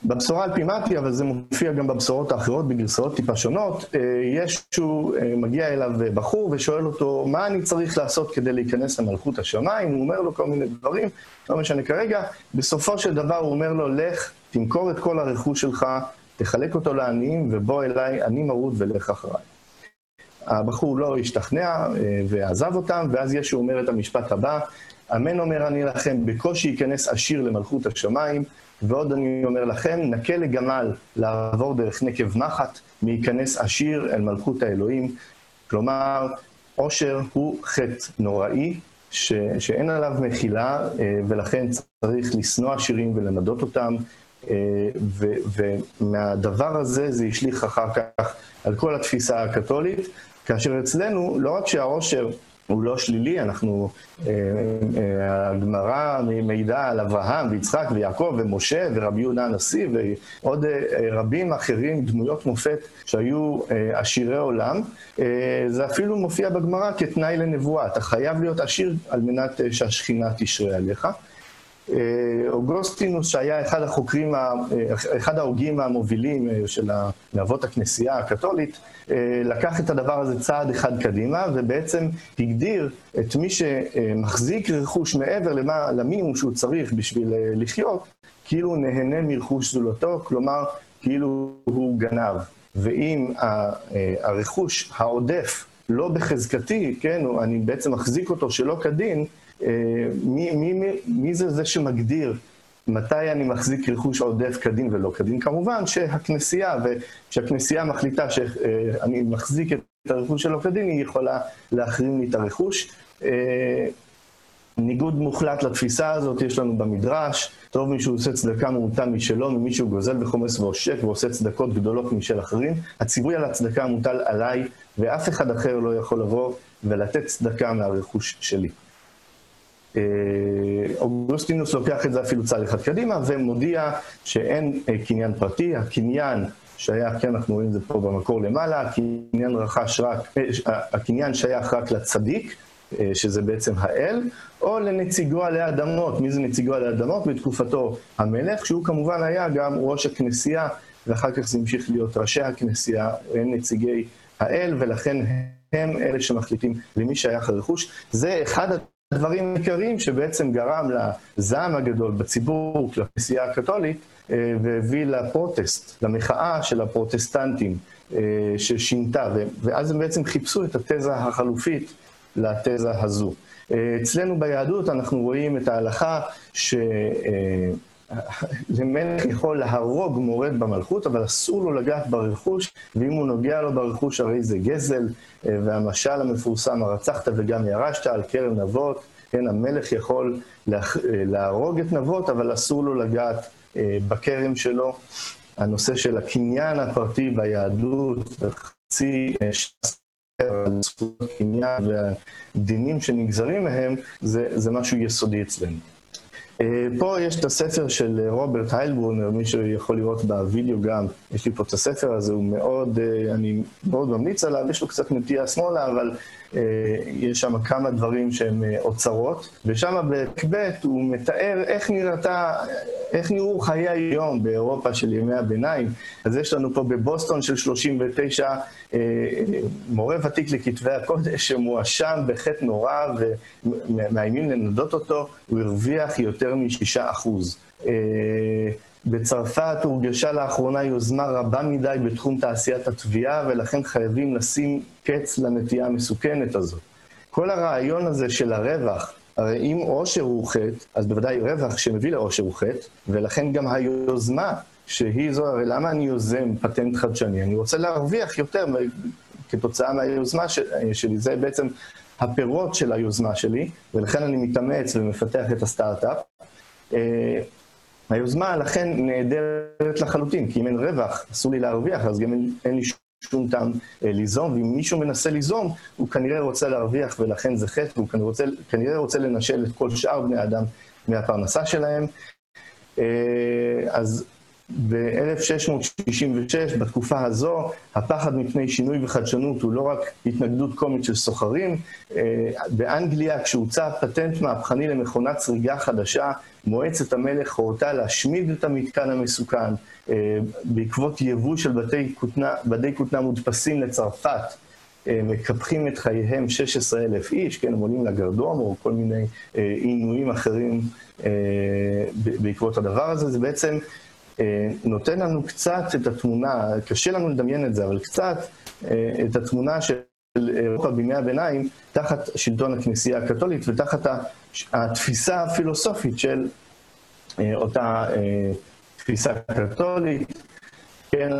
Speaker 6: בבשורה על פי מתי, אבל זה מופיע גם בבשורות האחרות בגרסאות טיפה שונות, אה, ישו אה, מגיע אליו בחור ושואל אותו, מה אני צריך לעשות כדי להיכנס למלכות השמיים? הוא אומר לו כל מיני דברים, לא משנה כרגע. בסופו של דבר הוא אומר לו, לך, תמכור את כל הרכוש שלך, תחלק אותו לעניים, ובוא אליי, אני מרוד ולך אחריי. הבחור לא השתכנע אה, ועזב אותם, ואז ישו אומר את המשפט הבא, אמן אומר אני לכם, בקושי ייכנס עשיר למלכות השמיים, ועוד אני אומר לכם, נקה לגמל לעבור דרך נקב מחט, להיכנס עשיר אל מלכות האלוהים. כלומר, עושר הוא חטא נוראי, ש, שאין עליו מחילה, אה, ולכן צריך לשנוא עשירים ולמדות אותם, אה, ו, ומהדבר הזה זה השליך אחר כך על כל התפיסה הקתולית, כאשר אצלנו, לא רק שהעושר הוא לא שלילי, אנחנו, אה, אה, הגמרא מעידה על אברהם ויצחק ויעקב ומשה ורבי יהודה הנשיא ועוד אה, רבים אחרים, דמויות מופת שהיו עשירי עולם. זה אפילו מופיע בגמרא כתנאי לנבואה, אתה חייב להיות עשיר על מנת שהשכינה תשרה עליך. אוגוסטינוס, שהיה אחד החוקרים, אחד ההוגים המובילים של אבות הכנסייה הקתולית, לקח את הדבר הזה צעד אחד קדימה, ובעצם הגדיר את מי שמחזיק רכוש מעבר למה, למינימום שהוא צריך בשביל לחיות, כאילו נהנה מרכוש זולתו, כלומר, כאילו הוא גנב. ואם הרכוש העודף לא בחזקתי, כן, אני בעצם מחזיק אותו שלא כדין, מי, מי, מי, מי זה זה שמגדיר מתי אני מחזיק רכוש עודף כדין ולא כדין? כמובן שהכנסייה, וכשהכנסייה מחליטה שאני מחזיק את הרכוש שלא כדין, היא יכולה להחרים לי את הרכוש. ניגוד מוחלט לתפיסה הזאת יש לנו במדרש, טוב מישהו עושה צדקה מומתה משלו, ממישהו גוזל וחומס ועושק ועושה צדקות גדולות משל אחרים. הציווי על הצדקה מוטל עליי, ואף אחד אחר לא יכול לבוא ולתת צדקה מהרכוש שלי. אה, אוגוסטינוס לוקח את זה אפילו צעד אחד קדימה ומודיע שאין אה, קניין פרטי, הקניין שייך, כן, אנחנו רואים את זה פה במקור למעלה, הקניין רכש רק, אה, הקניין שייך רק לצדיק, שזה בעצם האל, או לנציגו עלי אדמות. מי זה נציגו עלי אדמות? בתקופתו המלך, שהוא כמובן היה גם ראש הכנסייה, ואחר כך זה המשיך להיות ראשי הכנסייה, הם נציגי האל, ולכן הם אלה שמחליטים למי שייך הרכוש. זה אחד הדברים העיקריים שבעצם גרם לזעם הגדול בציבור כלפי הכנסייה הקתולית אה, והביא לפרוטסט, למחאה של הפרוטסטנטים אה, ששינתה, ואז הם בעצם חיפשו את התזה החלופית לתזה הזו. אה, אצלנו ביהדות אנחנו רואים את ההלכה ש... למלך יכול להרוג מורד במלכות, אבל אסור לו לגעת ברכוש, ואם הוא נוגע לו ברכוש הרי זה גזל, אה, והמשל המפורסם, הרצחת וגם ירשת על כרם נבות, כן, המלך יכול אה, להרוג את נבות, אבל אסור לו לגעת אה, בכרם שלו. הנושא של הקניין הפרטי ביהדות, וחצי על זכויות קניין והדינים שנגזרים מהם, זה, זה משהו יסודי אצלנו. אה, פה יש את הספר של אה, רוברט היילברונר, מי שיכול לראות בווידאו גם, יש לי פה את הספר הזה, הוא מאוד, אה, אני מאוד ממליץ עליו, יש לו קצת נטייה שמאלה, אבל יש שם כמה דברים שהם אוצרות, ושם בפרק ב' הוא מתאר איך נראתה, איך נראו חיי היום באירופה של ימי הביניים. אז יש לנו פה בבוסטון של 39 מורה ותיק לכתבי הקודש שמואשם בחטא נורא ומאיימים לנדות אותו, הוא הרוויח יותר משישה אחוז. בצרפת הורגשה לאחרונה יוזמה רבה מדי בתחום תעשיית התביעה, ולכן חייבים לשים קץ לנטייה המסוכנת הזאת. כל הרעיון הזה של הרווח, הרי אם עושר הוא חטא, אז בוודאי רווח שמביא לעושר הוא חטא, ולכן גם היוזמה שהיא זו, הרי למה אני יוזם פטנט חדשני? אני רוצה להרוויח יותר כתוצאה מהיוזמה שלי, זה בעצם הפירות של היוזמה שלי, ולכן אני מתאמץ ומפתח את הסטארט-אפ. היוזמה לכן נהדרת לחלוטין, כי אם אין רווח, אסור לי להרוויח, אז גם אין, אין לי שום טעם אה, ליזום, ואם מישהו מנסה ליזום, הוא כנראה רוצה להרוויח ולכן זה חטא, והוא כנראה רוצה, כנראה רוצה לנשל את כל שאר בני האדם מהפרנסה שלהם. אה, אז ב-1666, בתקופה הזו, הפחד מפני שינוי וחדשנות הוא לא רק התנגדות קומית של סוחרים. אה, באנגליה, כשהוצע פטנט מהפכני למכונת צריגה חדשה, מועצת המלך הורתה להשמיד את המתקן המסוכן אה, בעקבות יבוא של בדי כותנה מודפסים לצרפת. אה, מקפחים את חייהם 16 אלף איש, כן, הם עולים לגרדום או כל מיני עינויים אחרים בעקבות הדבר הזה. זה בעצם נותן לנו קצת את התמונה, קשה לנו לדמיין את זה, אבל קצת אה, את התמונה של אירופה בימי הביניים תחת שלטון הכנסייה הקתולית ותחת התפיסה הפילוסופית של אה, אותה תפיסה קתולית. כן,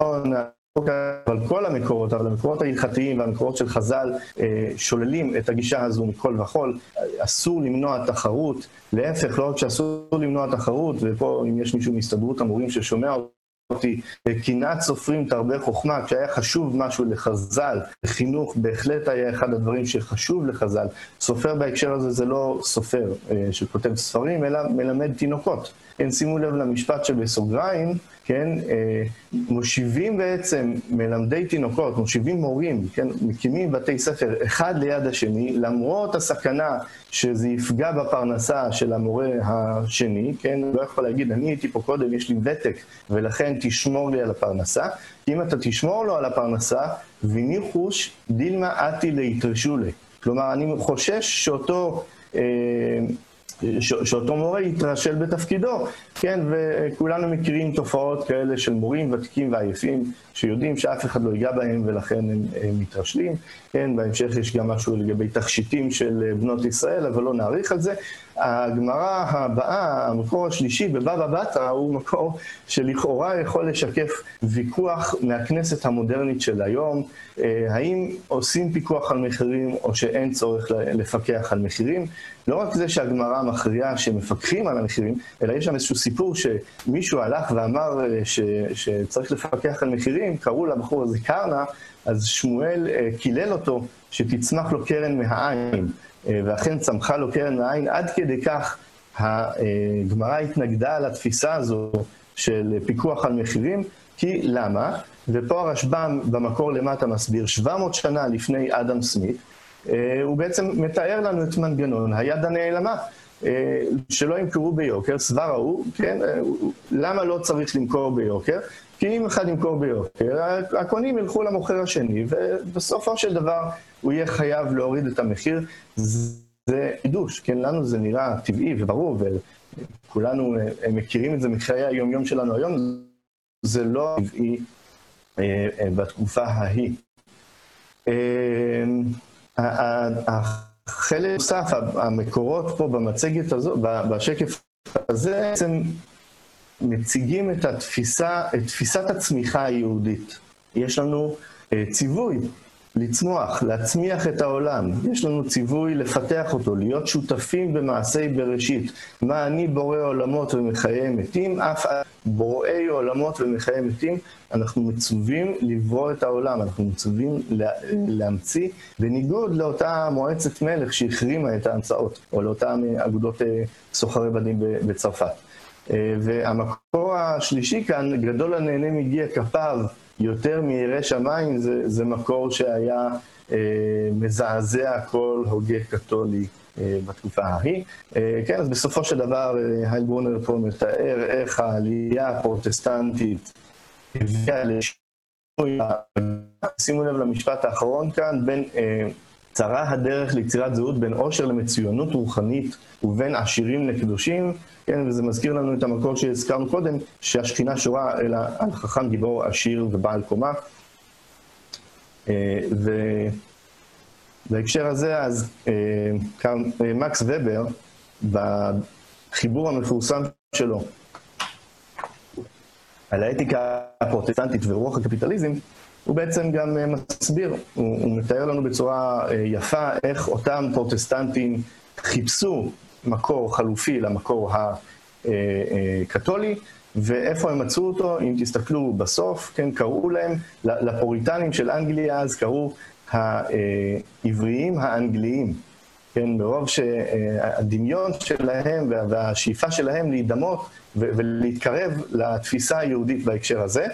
Speaker 6: נכון, אבל כל המקורות, אבל המקורות ההלכתיים והמקורות של חז"ל אה, שוללים את הגישה הזו מכל וכול. אסור למנוע תחרות, להפך, לא רק שאסור למנוע תחרות, ופה אם יש מישהו מהסתדרות המורים ששומע אותי, קנאת סופרים תרבה חוכמה, כשהיה חשוב משהו לחז"ל, חינוך בהחלט היה אחד הדברים שחשוב לחז"ל. סופר בהקשר הזה זה לא סופר אה, שכותב ספרים, אלא מלמד תינוקות. כן, שימו לב למשפט שבסוגריים, כן, אה, מושיבים בעצם מלמדי תינוקות, מושיבים מורים, כן, מקימים בתי ספר אחד ליד השני, למרות הסכנה שזה יפגע בפרנסה של המורה השני, כן, לא יכול להגיד, אני הייתי פה קודם, יש לי ותק, ולכן תשמור לי על הפרנסה, אם אתה תשמור לו על הפרנסה, וניחוש דילמה אתי ליתרשולי. כלומר, אני חושש שאותו... שאותו מורה יתרשל בתפקידו, כן, וכולנו מכירים תופעות כאלה של מורים ותיקים ועייפים, שיודעים שאף אחד לא ייגע בהם ולכן הם, הם מתרשלים, כן, בהמשך יש גם משהו לגבי תכשיטים של בנות ישראל, אבל לא נאריך על זה. הגמרא הבאה, המקור השלישי בבבא בתרא, הוא מקור שלכאורה יכול לשקף ויכוח מהכנסת המודרנית של היום, אה, האם עושים פיקוח על מחירים או שאין צורך לפקח על מחירים. לא רק זה שהגמרא מכריעה שמפקחים על המחירים, אלא יש שם איזשהו סיפור שמישהו הלך ואמר אה, ש, שצריך לפקח על מחירים, קראו לבחור הזה קרנה, אז שמואל אה, קילל אותו שתצמח לו קרן מהעין. אה, ואכן צמחה לו קרן מהעין, עד כדי כך הגמרא התנגדה לתפיסה הזו של פיקוח על מחירים, כי למה? ופה הרשב"ם במקור למטה מסביר, 700 שנה לפני אדם סמית, הוא בעצם מתאר לנו את מנגנון היד הנעלמה. אה, שלא ימכרו ביוקר, סבר ההוא, כן, למה לא צריך למכור ביוקר? כי אם אחד ימכור ביוקר, הקונים ילכו למוכר השני, ובסופו של דבר הוא יהיה חייב להוריד את המחיר. זה חידוש, כן, לנו זה נראה טבעי וברור, וכולנו אה, מכירים את זה מחיי היום-יום שלנו היום, זה לא טבעי אה, אה, בתקופה ההיא. החלק נוסף, המקורות פה במצגת הזו, בשקף הזה, בעצם מציגים את התפיסה, את תפיסת הצמיחה היהודית. יש לנו ציווי לצמוח, להצמיח את העולם. יש לנו ציווי לפתח אותו, להיות שותפים במעשי בראשית. מה אני בורא עולמות ומחיי מתים, אף בוראי עולמות ומחיי מתים, אנחנו מצווים לברוא את העולם, אנחנו מצווים לה, להמציא, בניגוד לאותה מועצת מלך שהחרימה את ההמצאות, או לאותן אגודות אה, סוחרי בדים בצרפת. אה, והמקור השלישי כאן, גדול הנהנה מגיע כפיו יותר מירא שמיים, זה, זה מקור שהיה אה, מזעזע כל הוגה קתולי אה, בתקופה ההיא. אה, כן, אז בסופו של דבר אה, היילברונר פה מתאר איך העלייה הפרוטסטנטית הביאה לשינוי, שימו לב למשפט האחרון כאן, בין אה, צרה הדרך ליצירת זהות בין עושר למצוינות רוחנית ובין עשירים לקדושים, כן, וזה מזכיר לנו את המקור שהזכרנו קודם, שהשכינה שורה אלא על חכם גיבור עשיר ובעל קומה. אה, ובהקשר הזה, אז אה, אה, מקס ובר, בחיבור המפורסם שלו על האתיקה הפרוטסטנטית ורוח הקפיטליזם, הוא בעצם גם מסביר, הוא, הוא מתאר לנו בצורה יפה איך אותם פרוטסטנטים חיפשו מקור חלופי למקור הקתולי, ואיפה הם מצאו אותו, אם תסתכלו בסוף, כן, קראו להם, לפוריטנים של אנגליה אז קראו העבריים האנגליים, כן, מרוב שהדמיון שלהם והשאיפה שלהם להידמות ולהתקרב לתפיסה היהודית בהקשר הזה.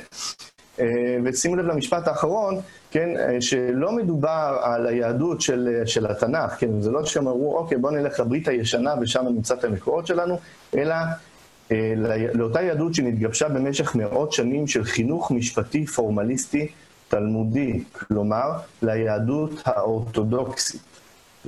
Speaker 6: אה, ושימו לב למשפט האחרון, כן, אה, שלא מדובר על היהדות של, אה, של התנ"ך, כן, זה לא שהם אמרו, אוקיי, בואו נלך לברית הישנה ושם נמצא את המקורות שלנו, אלא אה, לאותה יהדות שנתגבשה במשך מאות שנים של חינוך משפטי פורמליסטי תלמודי, כלומר, ליהדות האורתודוקסית.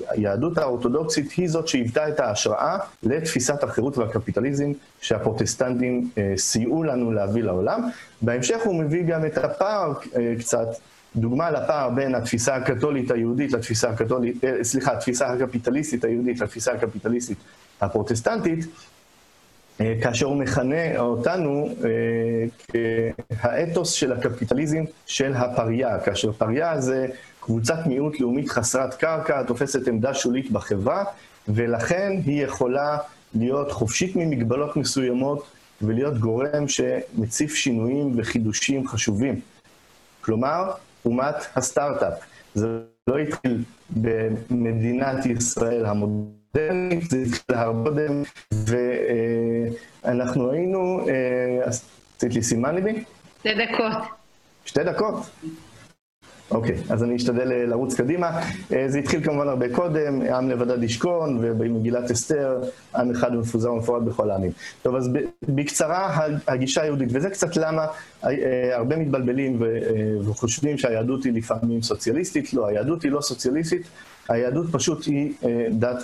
Speaker 6: היהדות האורתודוקסית היא זאת שהיוותה את ההשראה לתפיסת החירות והקפיטליזם שהפרוטסטנטים אה, סייעו לנו להביא לעולם. בהמשך הוא מביא גם את הפער אה, קצת, דוגמה לפער בין התפיסה הקתולית היהודית לתפיסה הקתולית, אה, סליחה, התפיסה הקפיטליסטית היהודית לתפיסה הקפיטליסטית הפרוטסטנטית, אה, כאשר הוא מכנה אותנו אה, כהאתוס של הקפיטליזם של הפריה, כאשר פריה זה קבוצת מיעוט לאומית חסרת קרקע, תופסת עמדה שולית בחברה, ולכן היא יכולה להיות חופשית ממגבלות מסוימות ולהיות גורם שמציף שינויים וחידושים חשובים. כלומר, אומת הסטארט-אפ. זה לא התחיל במדינת ישראל המודרנית, זה התחיל הרבה קודם, ואנחנו היינו, אה, עשית לי סימן ליבי?
Speaker 3: שתי דקות.
Speaker 6: שתי דקות? אוקיי, אז אני אשתדל אה, לרוץ קדימה. אה, זה התחיל כמובן הרבה קודם, עם לבדד ישכון, ובמגילת אסתר, עם אחד מפוזר ומפורט בכל העמים. טוב, אז בקצרה, הגישה היהודית, וזה קצת למה אה, הרבה מתבלבלים וחושבים שהיהדות היא לפעמים סוציאליסטית. לא, היהדות היא לא סוציאליסטית, היהדות פשוט היא דת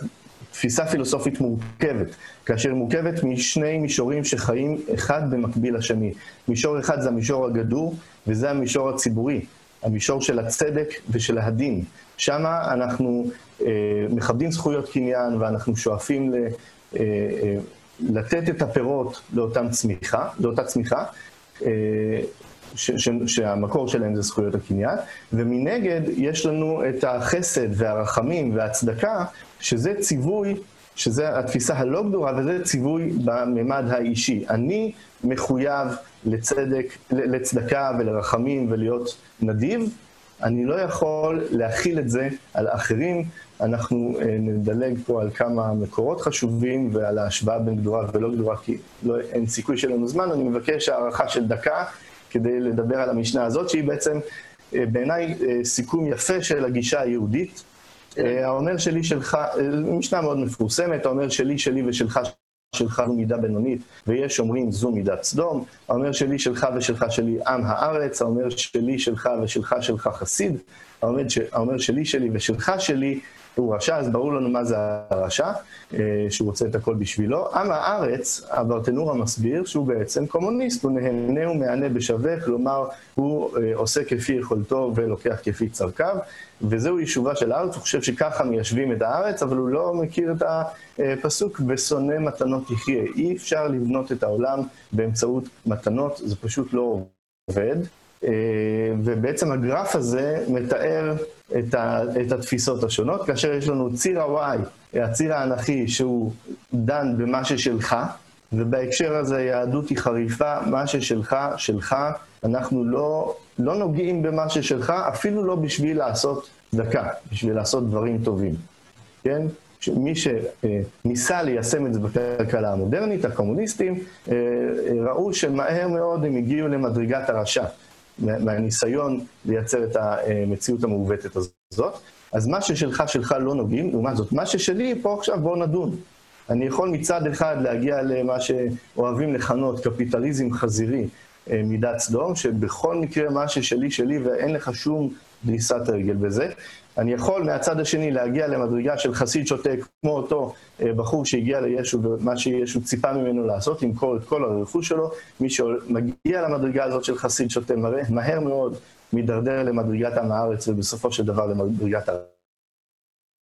Speaker 6: תפיסה פילוסופית מורכבת, כאשר היא מורכבת משני מישורים שחיים אחד במקביל לשני. מישור אחד זה המישור הגדור, וזה המישור הציבורי. המישור של הצדק ושל הדין. שם אנחנו אה, מכבדים זכויות קניין ואנחנו שואפים אה, אה, לתת את הפירות לאותה צמיחה, לאותה צמיחה, ש, ש, שהמקור שלהם זה זכויות הקניין, ומנגד יש לנו את החסד והרחמים והצדקה, שזה ציווי, שזה התפיסה הלא גדורה, וזה ציווי בממד האישי. אני מחויב לצדק, לצדקה ולרחמים ולהיות נדיב, אני לא יכול להכיל את זה על אחרים. אנחנו אה, נדלג פה על כמה מקורות חשובים ועל ההשוואה בין גדורה ולא גדורה, כי לא, אין סיכוי שיהיה לנו זמן. אני מבקש הערכה של דקה כדי לדבר על המשנה הזאת, שהיא בעצם אה, בעיניי אה, סיכום יפה של הגישה היהודית. האומר שלי שלך, משנה מאוד מפורסמת, האומר שלי, שלי ושלך שלך זו מידה בינונית, ויש אומרים זו מידת סדום, האומר שלי, שלך ושלך שלי עם הארץ, האומר שלי, שלך ושלך שלך חסיד. האומר שלי שלי ושלך שלי הוא רשע, אז ברור לנו מה זה הרשע, אה, שהוא רוצה את הכל בשבילו. עם הארץ, הברטנור המסביר שהוא בעצם קומוניסט, הוא נהנה ומהנה בשווה, כלומר, הוא אה, עושה כפי יכולתו ולוקח כפי צרכיו, וזהו יישובה של הארץ, הוא חושב שככה מיישבים את הארץ, אבל הוא לא מכיר את הפסוק, ושונא מתנות יחיה. אי אפשר לבנות את העולם באמצעות מתנות, זה פשוט לא עובד. ובעצם הגרף הזה מתאר את, ה, את התפיסות השונות, כאשר יש לנו ציר ה-Y, הציר האנכי שהוא דן במה ששלך, ובהקשר הזה יהדות היא חריפה, מה ששלך, שלך, אנחנו לא, לא נוגעים במה ששלך, אפילו לא בשביל לעשות צדקה, בשביל לעשות דברים טובים, כן? מי שניסה ליישם את זה בכלכלה המודרנית, הקומוניסטים, אה, ראו שמהר מאוד הם הגיעו למדרגת הרשע, מהניסיון לייצר את המציאות המעוותת הזאת. אז מה ששלך, שלך לא נוגעים, לעומת זאת, מה ששלי, פה עכשיו בואו נדון. אני יכול מצד אחד להגיע למה שאוהבים לכנות קפיטליזם חזירי אה, מידת סדום, שבכל מקרה מה ששלי שלי ואין לך שום דריסת רגל בזה. אני יכול מהצד השני להגיע למדרגה של חסיד שותק, כמו אותו אה, בחור שהגיע לישו ומה שישו ציפה ממנו לעשות, למכור את כל הרכוש שלו. מי שמגיע למדרגה הזאת של חסיד מראה, מהר מאוד מידרדר למדרגת עם הארץ ובסופו של דבר למדרגת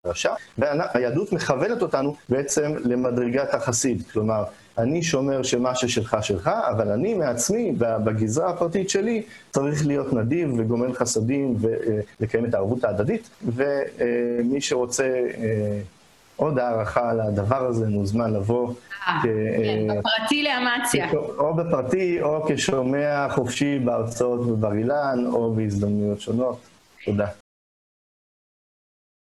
Speaker 6: הרשע. והיהדות מכוונת אותנו בעצם למדרגת החסיד. כלומר, אני שומר שמה ששלך שלך, אבל אני מעצמי, בגזרה הפרטית שלי, צריך להיות נדיב וגומל חסדים ולקיים את הערבות ההדדית. ומי שרוצה אה, עוד הערכה על הדבר הזה, מוזמן לבוא.
Speaker 3: אה, כן, בפרטי לאמציה.
Speaker 6: או בפרטי, או כשומע חופשי בהרצאות בבר אילן, או בהזדמנויות שונות. תודה.